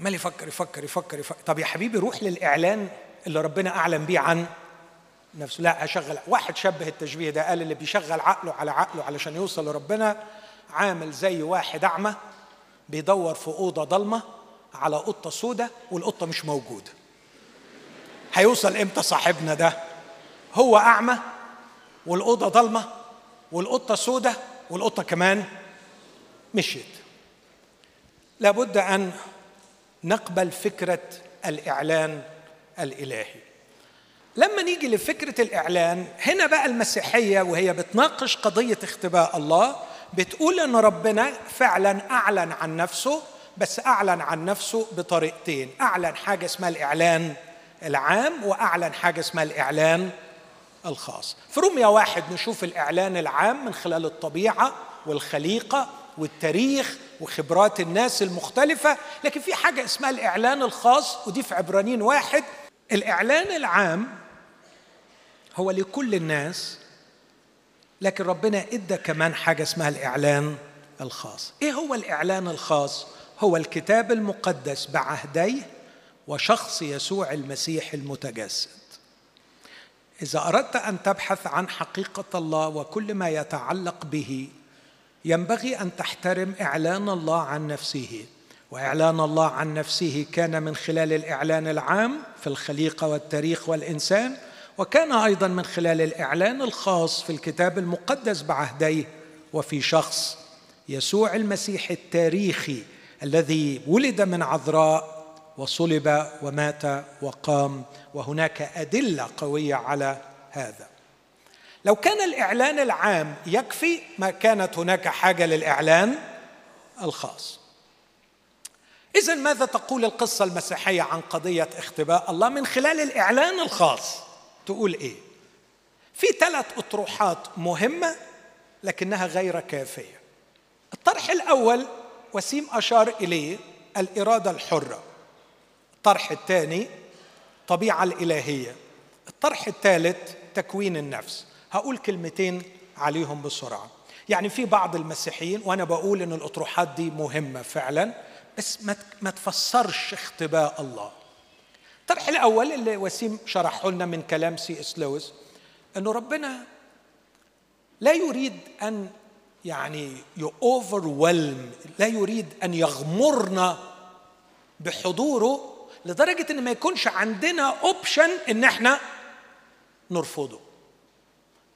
عمال يفكر يفكر يفكر يفكر. طب يا حبيبي روح للإعلان اللي ربنا أعلن بيه عن نفسه. لا أشغل واحد شبه التشبيه ده قال اللي بيشغل عقله على عقله علشان يوصل لربنا عامل زي واحد أعمى بيدور في أوضة ضلمة على قطة سودة والقطة مش موجودة. هيوصل إمتى صاحبنا ده؟ هو أعمى والأوضة ضلمة والقطة سودة والقطة كمان مشيت. لابد أن نقبل فكرة الإعلان الإلهي. لما نيجي لفكرة الإعلان هنا بقى المسيحية وهي بتناقش قضية اختباء الله بتقول إن ربنا فعلا أعلن عن نفسه بس أعلن عن نفسه بطريقتين. أعلن حاجة اسمها الإعلان العام وأعلن حاجة اسمها الإعلان الخاص. في روميا واحد نشوف الإعلان العام من خلال الطبيعة والخليقة والتاريخ وخبرات الناس المختلفة لكن في حاجة اسمها الإعلان الخاص ودي في عبرانين واحد. الإعلان العام هو لكل الناس لكن ربنا إدى كمان حاجة اسمها الإعلان الخاص. إيه هو الإعلان الخاص؟ هو الكتاب المقدس بعهديه وشخص يسوع المسيح المتجسد. إذا أردت أن تبحث عن حقيقة الله وكل ما يتعلق به ينبغي أن تحترم إعلان الله عن نفسه. وإعلان الله عن نفسه كان من خلال الإعلان العام في الخليقة والتاريخ والإنسان وكان أيضا من خلال الإعلان الخاص في الكتاب المقدس بعهديه وفي شخص يسوع المسيح التاريخي الذي ولد من عذراء وصلب ومات وقام وهناك أدلة قوية على هذا. لو كان الإعلان العام يكفي ما كانت هناك حاجة للإعلان الخاص. اذا ماذا تقول القصة المسيحية عن قضية اختباء الله من خلال الإعلان الخاص؟ تقول إيه؟ في ثلاث أطروحات مهمة لكنها غير كافية. الطرح الأول وسيم أشار إليه الإرادة الحرة. الطرح الثاني الطبيعه الإلهية. الطرح الثالث تكوين النفس. هقول كلمتين عليهم بسرعة. يعني في بعض المسيحيين وأنا بقول إن الأطروحات دي مهمة فعلا بس ما تفسرش اختباء الله. الطرح الأول اللي وسيم شرحه لنا من كلام سي إس لويس إنه ربنا لا يريد أن يعني يوفر لا يريد أن يغمرنا بحضوره لدرجة إن ما يكونش عندنا option إن إحنا نرفضه.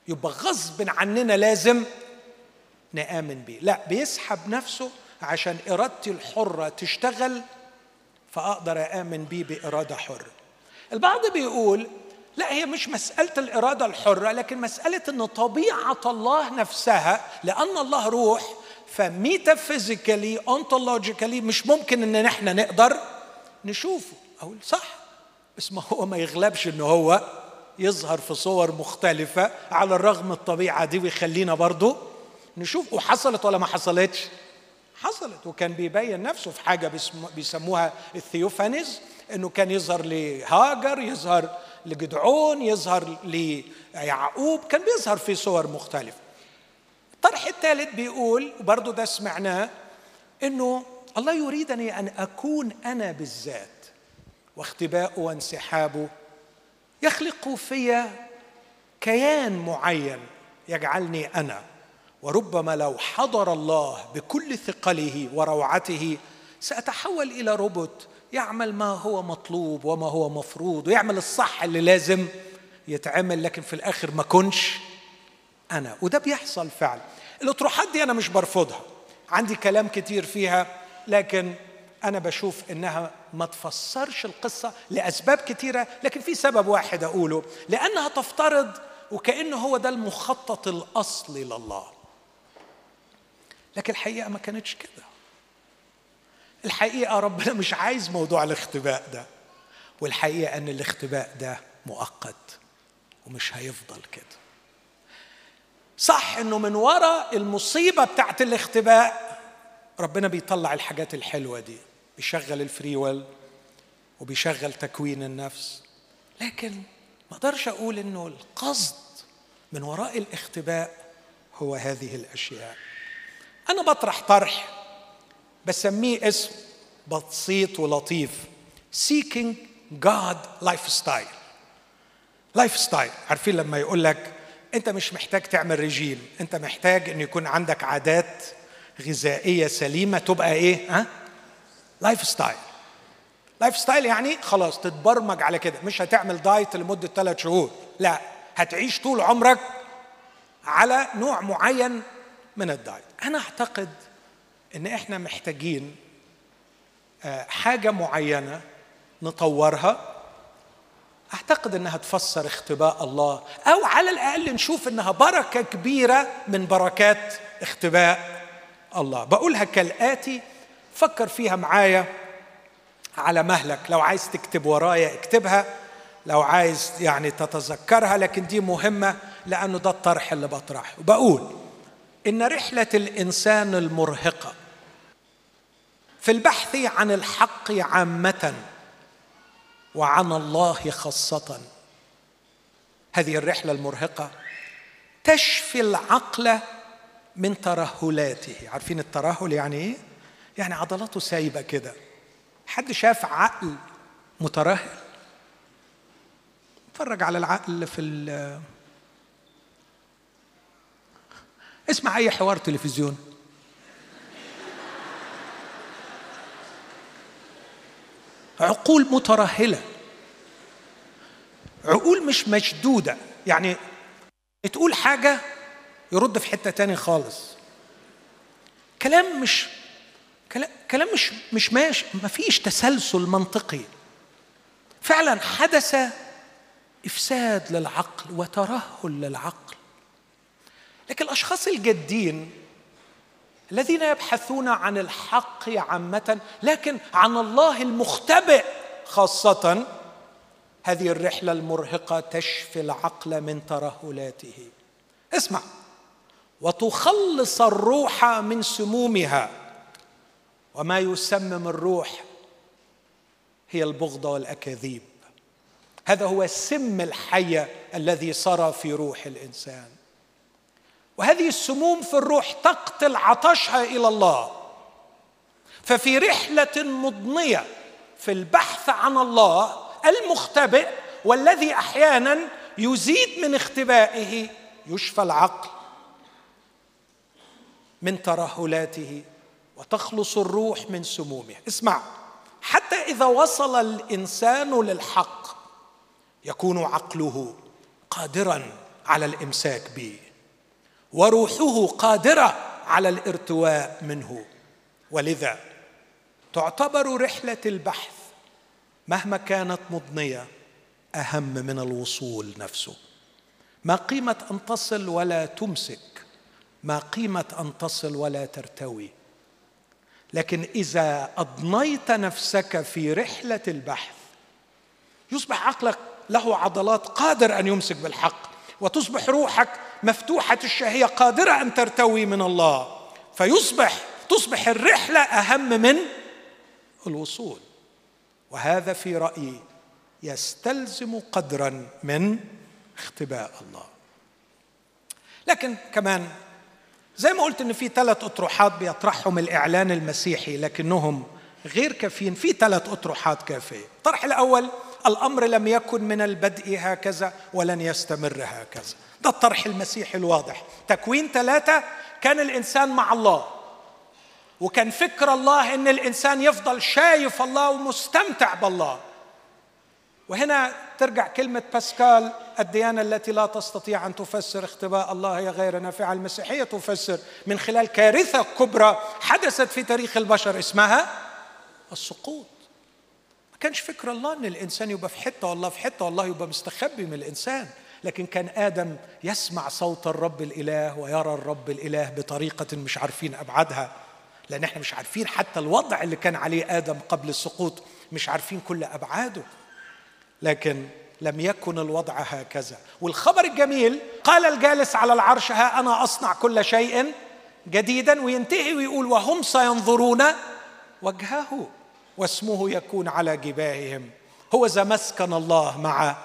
يبقى غصب عننا لازم نآمن بيه. لا بيسحب نفسه عشان إرادتي الحرة تشتغل فأقدر آمن بيه بإرادة حرة. البعض بيقول لا هي مش مسألة الإرادة الحرة لكن مسألة أن طبيعة الله نفسها لأن الله روح ف metaphysically ontologically مش ممكن أن نحن نقدر نشوفه. أقول صح بس ما هو ما يغلبش أنه هو يظهر في صور مختلفة على الرغم الطبيعة دي ويخلينا برضه نشوف. وحصلت ولا ما حصلتش؟ حصلت. وكان بيبين نفسه في حاجة بيسموها الثيوفانيز إنه كان يظهر لهاجر يظهر لجدعون يظهر ليعقوب كان بيظهر في صور مختلفة. الطرح الثالث بيقول وبرضه ده سمعناه إنه الله يريدني أن أكون أنا بالذات واختباؤه وانسحابه يخلق في كيان معين يجعلني أنا. وربما لو حضر الله بكل ثقله وروعته سأتحول إلى روبوت يعمل ما هو مطلوب وما هو مفروض ويعمل الصح اللي لازم يتعمل لكن في الآخر ما كنش أنا. وده بيحصل فعلا. الأطروحات دي أنا مش برفضها. عندي كلام كتير فيها لكن أنا بشوف إنها ما تفسرش القصة لأسباب كتيرة لكن في سبب واحد أقوله. لأنها تفترض وكأنه هو ده المخطط الأصلي لله. لكن الحقيقة ما كانتش كده. الحقيقة ربنا مش عايز موضوع الاختباء ده والحقيقة أن الاختباء ده مؤقت ومش هيفضل كده. صح إنه من وراء المصيبة بتاعت الاختباء ربنا بيطلع الحاجات الحلوة دي بيشغل الفري ويل وبيشغل تكوين النفس لكن ما أقدرش أقول إنه القصد من وراء الاختباء هو هذه الأشياء. أنا بطرح طرح بسميه اسم بسيط ولطيف seeking God lifestyle. lifestyle عارفين لما يقول لك أنت مش محتاج تعمل رجيم أنت محتاج إن يكون عندك عادات غذائية سليمة تبقى إيه؟ ها؟ lifestyle lifestyle يعني خلاص تتبرمج على كده مش هتعمل diet لمدة ثلاث شهور لا هتعيش طول عمرك على نوع معين من ال diet. أنا أعتقد إن إحنا محتاجين آه، حاجة معينة نطورها. أعتقد إنها تفسر اختباء الله أو على الأقل نشوف إنها بركة كبيرة من بركات اختباء الله. بقولها كالآتي فكر فيها معايا على مهلك. لو عايز تكتب ورايا اكتبها لو عايز يعني تتذكرها لكن دي مهمة لأنه ده الطرح اللي بطرحه. بقول إن رحلة الإنسان المرهقة في البحث عن الحق عامة وعن الله خاصة هذه الرحلة المرهقة تشفي العقل من ترهلاته. عارفين الترهل يعني إيه؟ يعني عضلاته سايبة كده. حد شاف عقل مترهل؟ اتفرج على العقل في اسمع أي حوار تلفزيون. عقول مترهلة. عقول مش مشدودة. يعني تقول حاجة يرد في حتة تاني خالص. كلام مش كلام مش مش ماشي ما فيش تسلسل منطقي. فعلا حدث إفساد للعقل وترهل للعقل. لكن الأشخاص الجادين الذين يبحثون عن الحق عامة لكن عن الله المختبئ خاصة هذه الرحلة المرهقة تشفي العقل من ترهلاته. اسمع. وتخلص الروح من سمومها. وما يسمم الروح هي البغضه والأكاذيب. هذا هو سم الحية الذي سرى في روح الإنسان. وهذه السموم في الروح تقتل عطشها إلى الله. ففي رحلة مضنية في البحث عن الله المختبئ والذي أحيانا يزيد من اختبائه يشفى العقل من ترهلاته وتخلص الروح من سمومه. اسمع حتى إذا وصل الإنسان للحق يكون عقله قادرا على الإمساك به. وروحه قادرة على الارتواء منه. ولذا تعتبر رحلة البحث مهما كانت مضنية أهم من الوصول نفسه. ما قيمة أن تصل ولا تمسك ما قيمة أن تصل ولا ترتوي. لكن إذا أضنيت نفسك في رحلة البحث يصبح عقلك له عضلات قادر أن يمسك بالحق. وتصبح روحك مفتوحة الشهية قادرة أن ترتوي من الله. فيصبح تصبح الرحلة أهم من الوصول. وهذا في رأيي يستلزم قدرا من اختباء الله. لكن كمان زي ما قلت إن في ثلاث أطروحات بيطرحهم الإعلان المسيحي لكنهم غير كافيين. في ثلاث أطروحات كافية. الطرح الأول الأمر لم يكن من البدء هكذا ولن يستمر هكذا. ده الطرح المسيحي الواضح. تكوين ثلاثة كان الإنسان مع الله. وكان فكر الله إن الإنسان يفضل شايف الله ومستمتع بالله. وهنا ترجع كلمة باسكال الديانة التي لا تستطيع أن تفسر اختباء الله هي غير نافعة المسيحية تفسر من خلال كارثة كبرى حدثت في تاريخ البشر اسمها السقوط. كانش فكر الله أن الإنسان يبقى في حتة والله في حتة والله يبقى مستخبي من الإنسان. لكن كان آدم يسمع صوت الرب الإله ويرى الرب الإله بطريقة مش عارفين أبعادها. لأن إحنا مش عارفين حتى الوضع اللي كان عليه آدم قبل السقوط مش عارفين كل أبعاده. لكن لم يكن الوضع هكذا. والخبر الجميل قال الجالس على العرش ها أنا أصنع كل شيء جديدا وينتهي ويقول وهم سينظرون وجهه. واسمه يكون على جباههم. هو ذا مسكن الله مع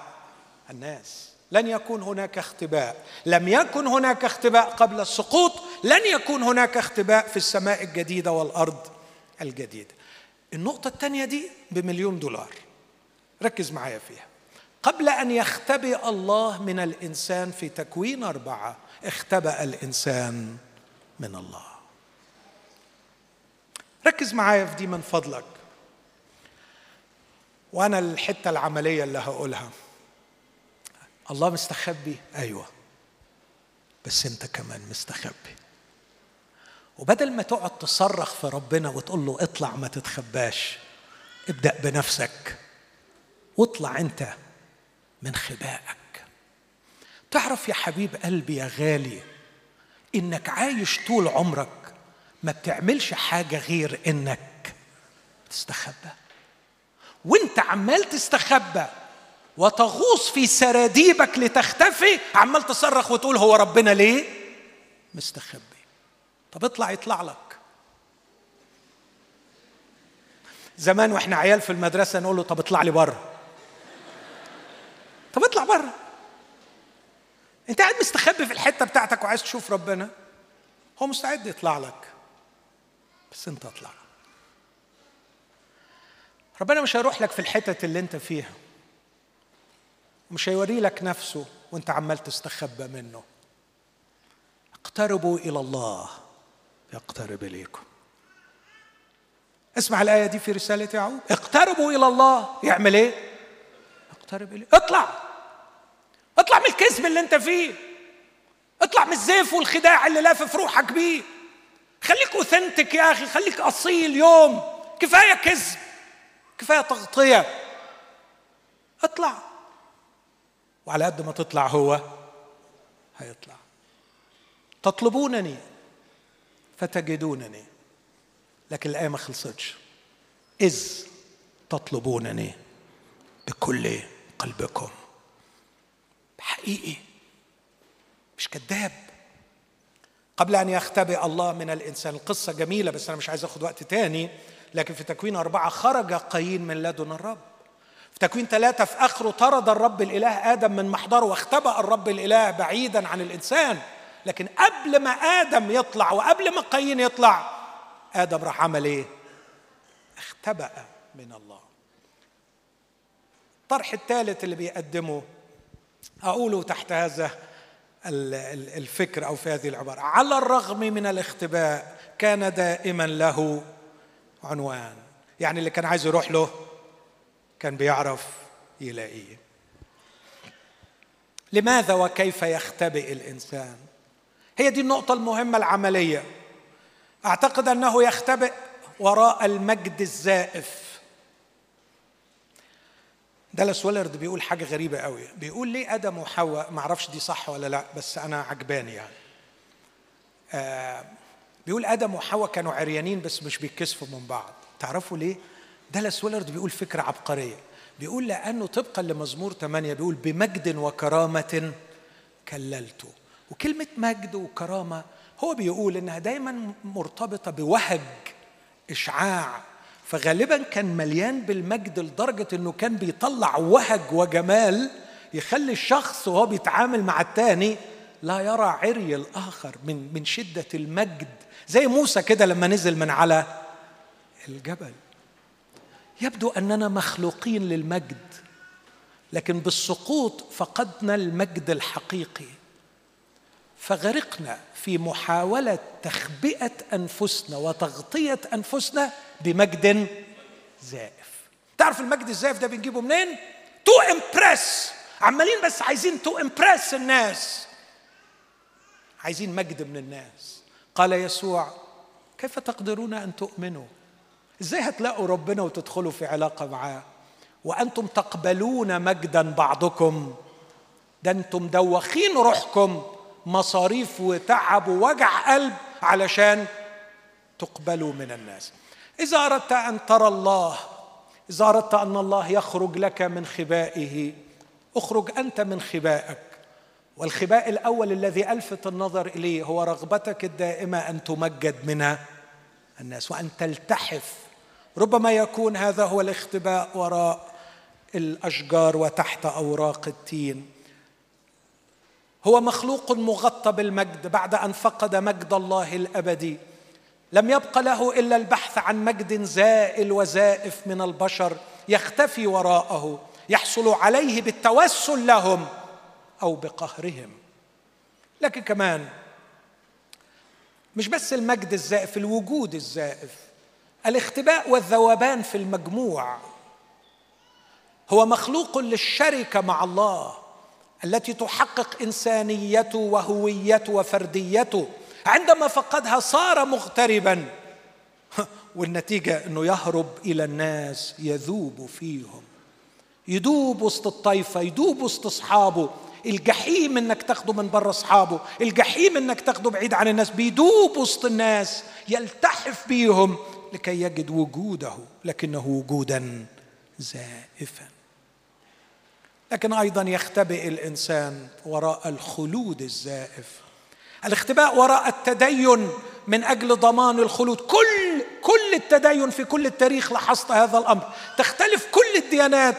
الناس. لن يكون هناك اختباء. لم يكن هناك اختباء قبل السقوط لن يكون هناك اختباء في السماء الجديدة والأرض الجديدة. النقطة الثانية دي بمليون دولار. ركز معايا فيها. قبل أن يختبئ الله من الإنسان في تكوين أربعة اختبأ الإنسان من الله. ركز معايا في دي من فضلك. وأنا الحتة العملية اللي هقولها. الله مستخبي. أيوه. بس أنت كمان مستخبي. وبدل ما تقعد تصرخ في ربنا وتقول له اطلع ما تتخباش ابدأ بنفسك واطلع أنت من خبائك. تعرف يا حبيب قلبي يا غالي إنك عايش طول عمرك ما بتعملش حاجة غير إنك تستخبى. وانت عمال تستخبى وتغوص في سراديبك لتختفي عمال تصرخ وتقول هو ربنا ليه؟ مستخبي. طب اطلع يطلع لك. زمان وإحنا عيال في المدرسة نقول له طب اطلع لي بره. طب اطلع بره. انت قاعد مستخبي في الحتة بتاعتك وعايز تشوف ربنا. هو مستعد يطلع لك بس انت اطلع. ربنا مش هيروح لك في الحتت اللي انت فيها. مش هيوري لك نفسه وانت عمال تستخبى منه. اقتربوا إلى الله يقترب إليكم. اسمع الآية دي في رسالة يعقوب. اقتربوا إلى الله. يعمل إيه؟ اقترب إليه. اطلع. اطلع من الكذب اللي انت فيه. اطلع من الزيف والخداع اللي لافف روحك بيه. خليك اوثنتك يا أخي. خليك أصيل يوم. كفاية كذب كفاية تغطية. اطلع. وعلى قد ما تطلع هو هيطلع. تطلبونني فتجدونني. لكن الآية ما خلصتش. إذ تطلبونني بكل قلبكم. حقيقي مش كذاب. قبل أن يختبئ الله من الإنسان. القصة جميلة بس أنا مش عايز أخد وقت تاني. لكن في تكوين أربعة خرج قايين من لدن الرب. في تكوين ثلاثة في آخره طرد الرب الإله آدم من محضره واختبأ الرب الإله بعيدا عن الإنسان. لكن قبل ما آدم يطلع وقبل ما قايين يطلع آدم راح عمل إيه؟ اختبأ من الله. الطرح الثالث اللي بيقدمه أقوله تحت هذا الفكر أو في هذه العبارة. على الرغم من الاختباء كان دائما له عنوان. يعني اللي كان عايز يروح له كان بيعرف يلاقيه. لماذا وكيف يختبئ الإنسان؟ هي دي النقطة المهمة العملية. أعتقد أنه يختبئ وراء المجد الزائف. دالاس ويلرد بيقول حاجة غريبة قوي. بيقول ليه آدم وحواء ما أعرفش دي صح ولا لأ بس أنا عجباني يعني. آه بيقول آدم وحواء كانوا عريانين بس مش بيتكسفوا من بعض. تعرفوا ليه؟ دالاس ويلرد بيقول فكرة عبقرية. بيقول لأنه طبقا لمزمور 8 بيقول بمجد وكرامة كللته وكلمة مجد وكرامة هو بيقول إنها دايما مرتبطة بوهج إشعاع. فغالبا كان مليان بالمجد لدرجة إنه كان بيطلع وهج وجمال يخلي الشخص وهو بيتعامل مع التاني لا يرى عري الآخر من من شدة المجد زي موسى كده لما نزل من على الجبل. يبدو أننا مخلوقين للمجد لكن بالسقوط فقدنا المجد الحقيقي. فغرقنا في محاولة تخبئة أنفسنا وتغطية أنفسنا بمجد زائف. تعرف المجد الزائف ده بنجيبه منين؟ to impress عمالين بس عايزين to impress الناس. عايزين مجد من الناس. قال يسوع كيف تقدرون أن تؤمنوا؟ إزاي هتلاقوا ربنا وتدخلوا في علاقة معاه؟ وأنتم تقبلون مجدا بعضكم ده أنتم دوخين روحكم مصاريف وتعب ووجع قلب علشان تقبلوا من الناس. إذا أردت أن ترى الله إذا أردت أن الله يخرج لك من خبائه اخرج أنت من خبائك. والخباء الأول الذي ألفت النظر إليه هو رغبتك الدائمة أن تمجد من الناس وأن تلتحف. ربما يكون هذا هو الاختباء وراء الأشجار وتحت أوراق التين. هو مخلوق مغطى بالمجد بعد أن فقد مجد الله الأبدي. لم يبق له إلا البحث عن مجد زائل وزائف من البشر يختفي وراءه يحصل عليه بالتوسل لهم. أو بقهرهم. لكن كمان مش بس المجد الزائف الوجود الزائف. الاختباء والذوبان في المجموع هو مخلوق للشركة مع الله التي تحقق إنسانيته وهويته وفرديته. عندما فقدها صار مغتربا. <laughs> والنتيجة إنه يهرب إلى الناس يذوب فيهم. يدوب وسط الطائفه يدوب وسط أصحابه. الجحيم إنك تاخده من بره أصحابه الجحيم إنك تاخده بعيد عن الناس بيدوب وسط الناس يلتحف بيهم لكي يجد وجوده لكنه وجودا زائفا. لكن أيضا يختبئ الإنسان وراء الخلود الزائف. الاختباء وراء التدين من أجل ضمان الخلود. كل كل التدين في كل التاريخ لاحظت هذا الأمر. تختلف كل الديانات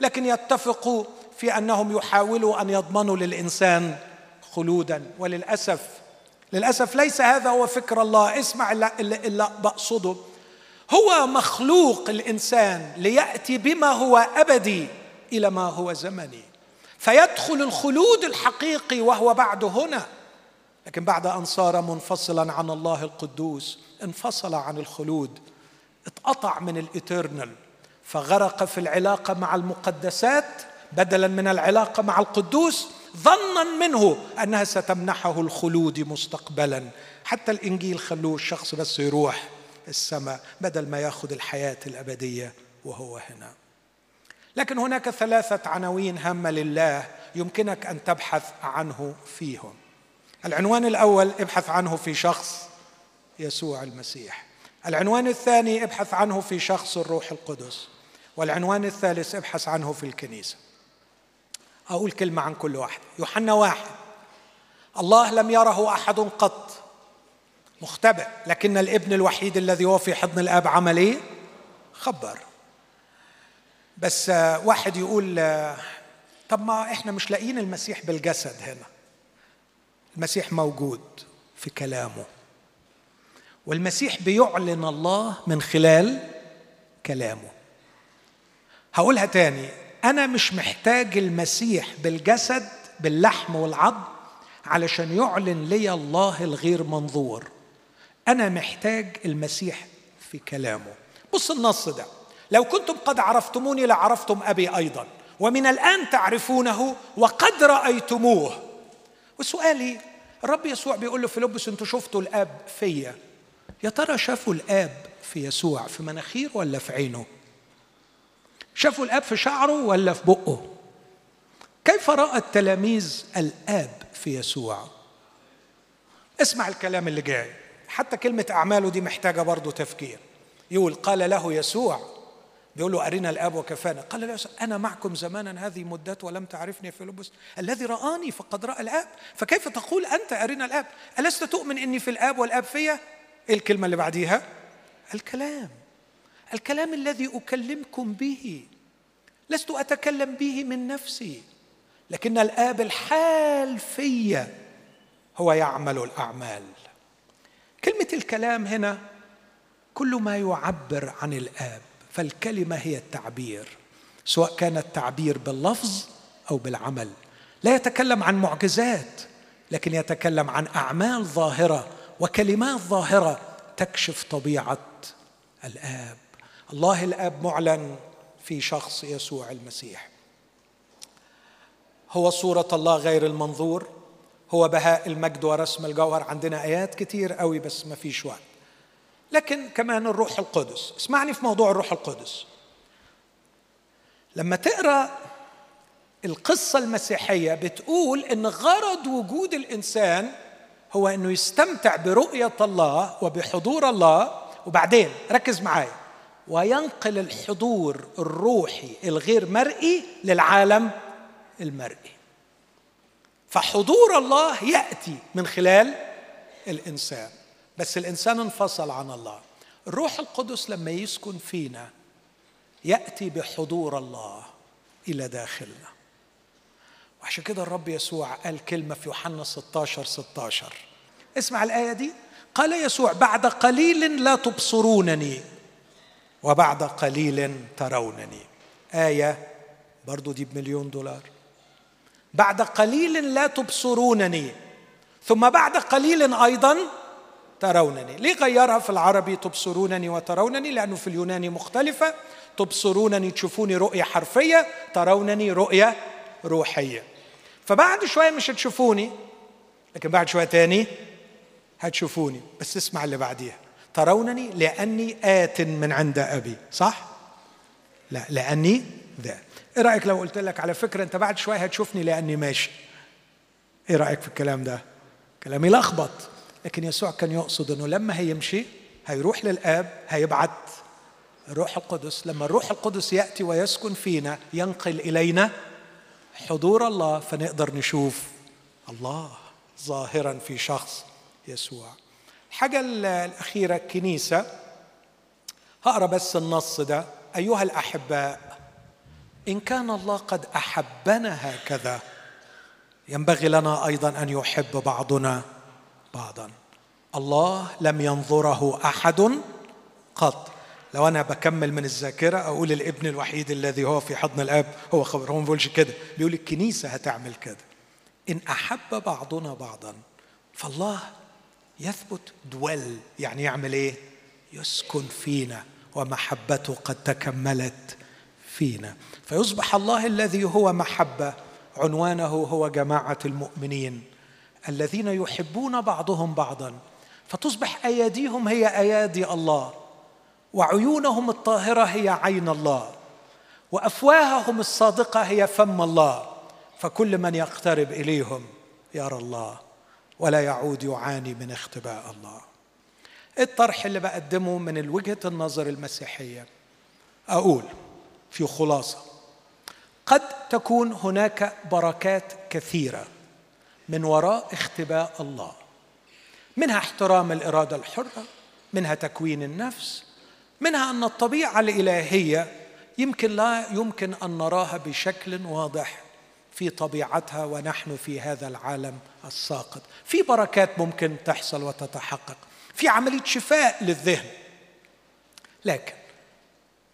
لكن يتفقوا في أنهم يحاولوا أن يضمنوا للإنسان خلودا. وللأسف للأسف ليس هذا هو فكر الله. اسمع اللي, بقصده هو مخلوق الإنسان ليأتي بما هو أبدي إلى ما هو زمني. فيدخل الخلود الحقيقي وهو بعد هنا. لكن بعد أن صار منفصلا عن الله القدوس انفصل عن الخلود. اتقطع من الاترنال فغرق في العلاقة مع المقدسات بدلا من العلاقة مع القدوس ظنا منه أنها ستمنحه الخلود مستقبلا. حتى الإنجيل خلوه الشخص بس يروح السماء بدل ما يأخذ الحياة الأبدية وهو هنا. لكن هناك ثلاثة عناوين هامة لله يمكنك أن تبحث عنه فيهم. العنوان الأول ابحث عنه في شخص يسوع المسيح. العنوان الثاني ابحث عنه في شخص الروح القدس. والعنوان الثالث ابحث عنه في الكنيسة. أقول كلمة عن كل واحد. يوحنا واحد. الله لم يره أحد قط. مختبئ. لكن الابن الوحيد الذي هو في حضن الآب عمل إيه خبر. بس واحد يقول طب ما إحنا مش لاقيين المسيح بالجسد هنا. المسيح موجود في كلامه. والمسيح بيعلن الله من خلال كلامه. هقولها تاني. أنا مش محتاج المسيح بالجسد باللحم والعظم علشان يعلن لي الله الغير منظور. أنا محتاج المسيح في كلامه. بص النص ده. لو كنتم قد عرفتموني لعرفتم أبي أيضا ومن الآن تعرفونه وقد رأيتموه. وسؤالي الرب يسوع بيقول له فيلبس أنتوا شفتوا الآب فيا؟ يا ترى شافوا الآب في يسوع في مناخير ولا في عينه؟ شافوا الآب في شعره ولا في بقه؟ كيف رأى التلاميذ الآب في يسوع؟ اسمع الكلام اللي جاي. حتى كلمة أعماله دي محتاجة برضه تفكير. يقول قال له يسوع. بيقول له أرنا الآب وكفانا. قال له أنا معكم زمانا هذه مدات ولم تعرفني في لبس الذي رآني فقد رأى الآب. فكيف تقول أنت أرنا الآب؟ ألست تؤمن إني في الآب والآب فيا؟ إيه الكلمة اللي بعديها؟ الكلام. الكلام الذي أكلمكم به لست أتكلم به من نفسي لكن الآب الحال فيا هو يعمل الأعمال. كلمة الكلام هنا كل ما يعبر عن الآب فالكلمة هي التعبير سواء كان التعبير باللفظ أو بالعمل. لا يتكلم عن معجزات لكن يتكلم عن أعمال ظاهرة وكلمات ظاهرة تكشف طبيعة الآب. الله الاب معلن في شخص يسوع المسيح. هو صورة الله غير المنظور هو بهاء المجد ورسم الجوهر عندنا آيات كتير قوي بس ما فيش وقت. لكن كمان الروح القدس اسمعني في موضوع الروح القدس. لما تقرأ القصة المسيحية بتقول إن غرض وجود الإنسان هو إنه يستمتع برؤية الله وبحضور الله. وبعدين ركز معايا وينقل الحضور الروحي الغير مرئي للعالم المرئي. فحضور الله يأتي من خلال الإنسان. بس الإنسان انفصل عن الله. الروح القدس لما يسكن فينا يأتي بحضور الله إلى داخلنا. وعشان كده الرب يسوع قال كلمة في يوحنا 16 16 اسمع الآية دي. قال يسوع بعد قليل لا تبصرونني. وبعد قليل ترونني. آية برضو دي بمليون دولار. بعد قليل لا تبصرونني ثم بعد قليل أيضا ترونني. ليه غيرها في العربي تبصرونني وترونني؟ لأنه في اليوناني مختلفة. تبصرونني تشوفوني رؤية حرفية ترونني رؤية روحية. فبعد شوية مش هتشوفوني لكن بعد شوية تاني هتشوفوني. بس اسمع اللي بعديها. ترونني لأني آت من عند أبي صح؟ لا لأني ذا. إيه رأيك لو قلت لك على فكرة أنت بعد شوية هتشوفني لأني ماشي؟ إيه رأيك في الكلام ده؟ كلام يلخبط لكن يسوع كان يقصد إنه لما هيمشي هيروح للآب هيبعت الروح القدس. لما الروح القدس يأتي ويسكن فينا ينقل إلينا حضور الله فنقدر نشوف الله ظاهرا في شخص يسوع. الحاجة الأخيرة الكنيسة. هقرأ بس النص ده. أيها الأحباء إن كان الله قد أحبنا هكذا. ينبغي لنا أيضا أن يحب بعضنا بعضا. الله لم ينظره أحد قط. لو أنا بكمل من الذاكرة أقول الابن الوحيد الذي هو في حضن الآب هو خبر هو ما بيقولش كده. بيقول الكنيسة هتعمل كده. إن أحب بعضنا بعضا فالله يثبت دول يعني يعمل إيه؟ يسكن فينا ومحبته قد تكملت فينا. فيصبح الله الذي هو محبة عنوانه هو جماعة المؤمنين الذين يحبون بعضهم بعضا. فتصبح أياديهم هي أيادي الله وعيونهم الطاهرة هي عين الله وأفواههم الصادقة هي فم الله. فكل من يقترب إليهم يرى الله. ولا يعود يعاني من اختباء الله. الطرح اللي بقدمه من وجهة النظر المسيحية. أقول في خلاصة قد تكون هناك بركات كثيرة من وراء اختباء الله منها احترام الإرادة الحرة منها تكوين النفس منها أن الطبيعة الإلهية يمكن لا يمكن أن نراها بشكل واضح في طبيعتها ونحن في هذا العالم الساقط. في بركات ممكن تحصل وتتحقق. في عملية شفاء للذهن. لكن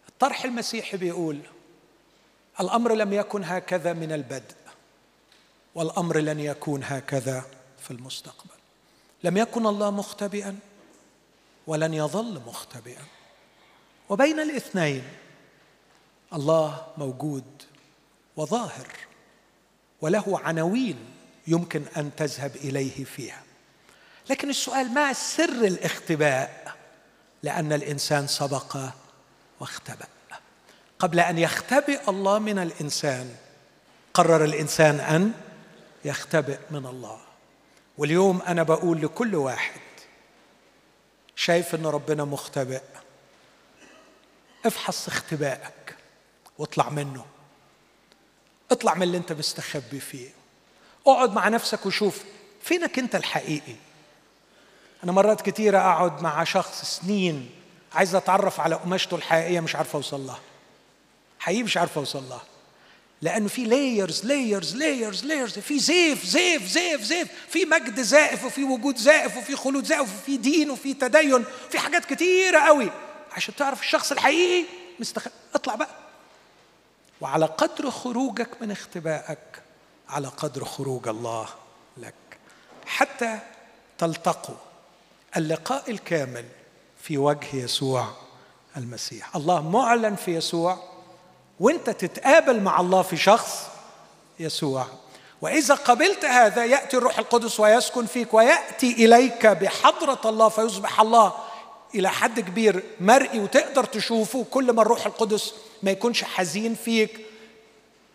الطرح المسيحي بيقول الأمر لم يكن هكذا من البدء والأمر لن يكون هكذا في المستقبل. لم يكن الله مختبئا ولن يظل مختبئا. وبين الاثنين الله موجود وظاهر. وله عناوين يمكن أن تذهب إليه فيها. لكن السؤال ما سر الاختباء لأن الإنسان سبق واختبأ؟ قبل أن يختبئ الله من الإنسان قرر الإنسان أن يختبئ من الله. واليوم أنا بقول لكل واحد شايف إن ربنا مختبئ؟ افحص اختبائك واطلع منه. اطلع من اللي انت مستخبي فيه. اقعد مع نفسك وشوف فينك انت الحقيقي. أنا مرات كتيره أقعد مع شخص سنين عايز أتعرف على قماشته الحقيقية مش عارف أوصل لها. حقيقي مش عارف أوصل لها. لأنه في layers layers layers layers في زيف زيف زيف زيف. في مجد زائف وفي وجود زائف وفي خلود زائف وفي دين وفي تدين. في حاجات كتيرة قوي. عشان تعرف الشخص الحقيقي مستخ... اطلع بقى. وعلى قدر خروجك من اختبائك على قدر خروج الله لك. حتى تلتقوا اللقاء الكامل في وجه يسوع المسيح. الله معلن في يسوع وانت تتقابل مع الله في شخص يسوع. وإذا قبلت هذا يأتي الروح القدس ويسكن فيك ويأتي إليك بحضرة الله فيصبح الله إلى حد كبير مرئي وتقدر تشوفه كل ما الروح القدس ما يكونش حزين فيك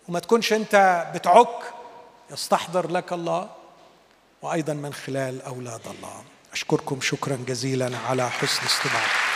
وما تكونش انت بتعك يستحضر لك الله وأيضا من خلال أولاد الله. أشكركم شكرا جزيلا على حسن استماعكم.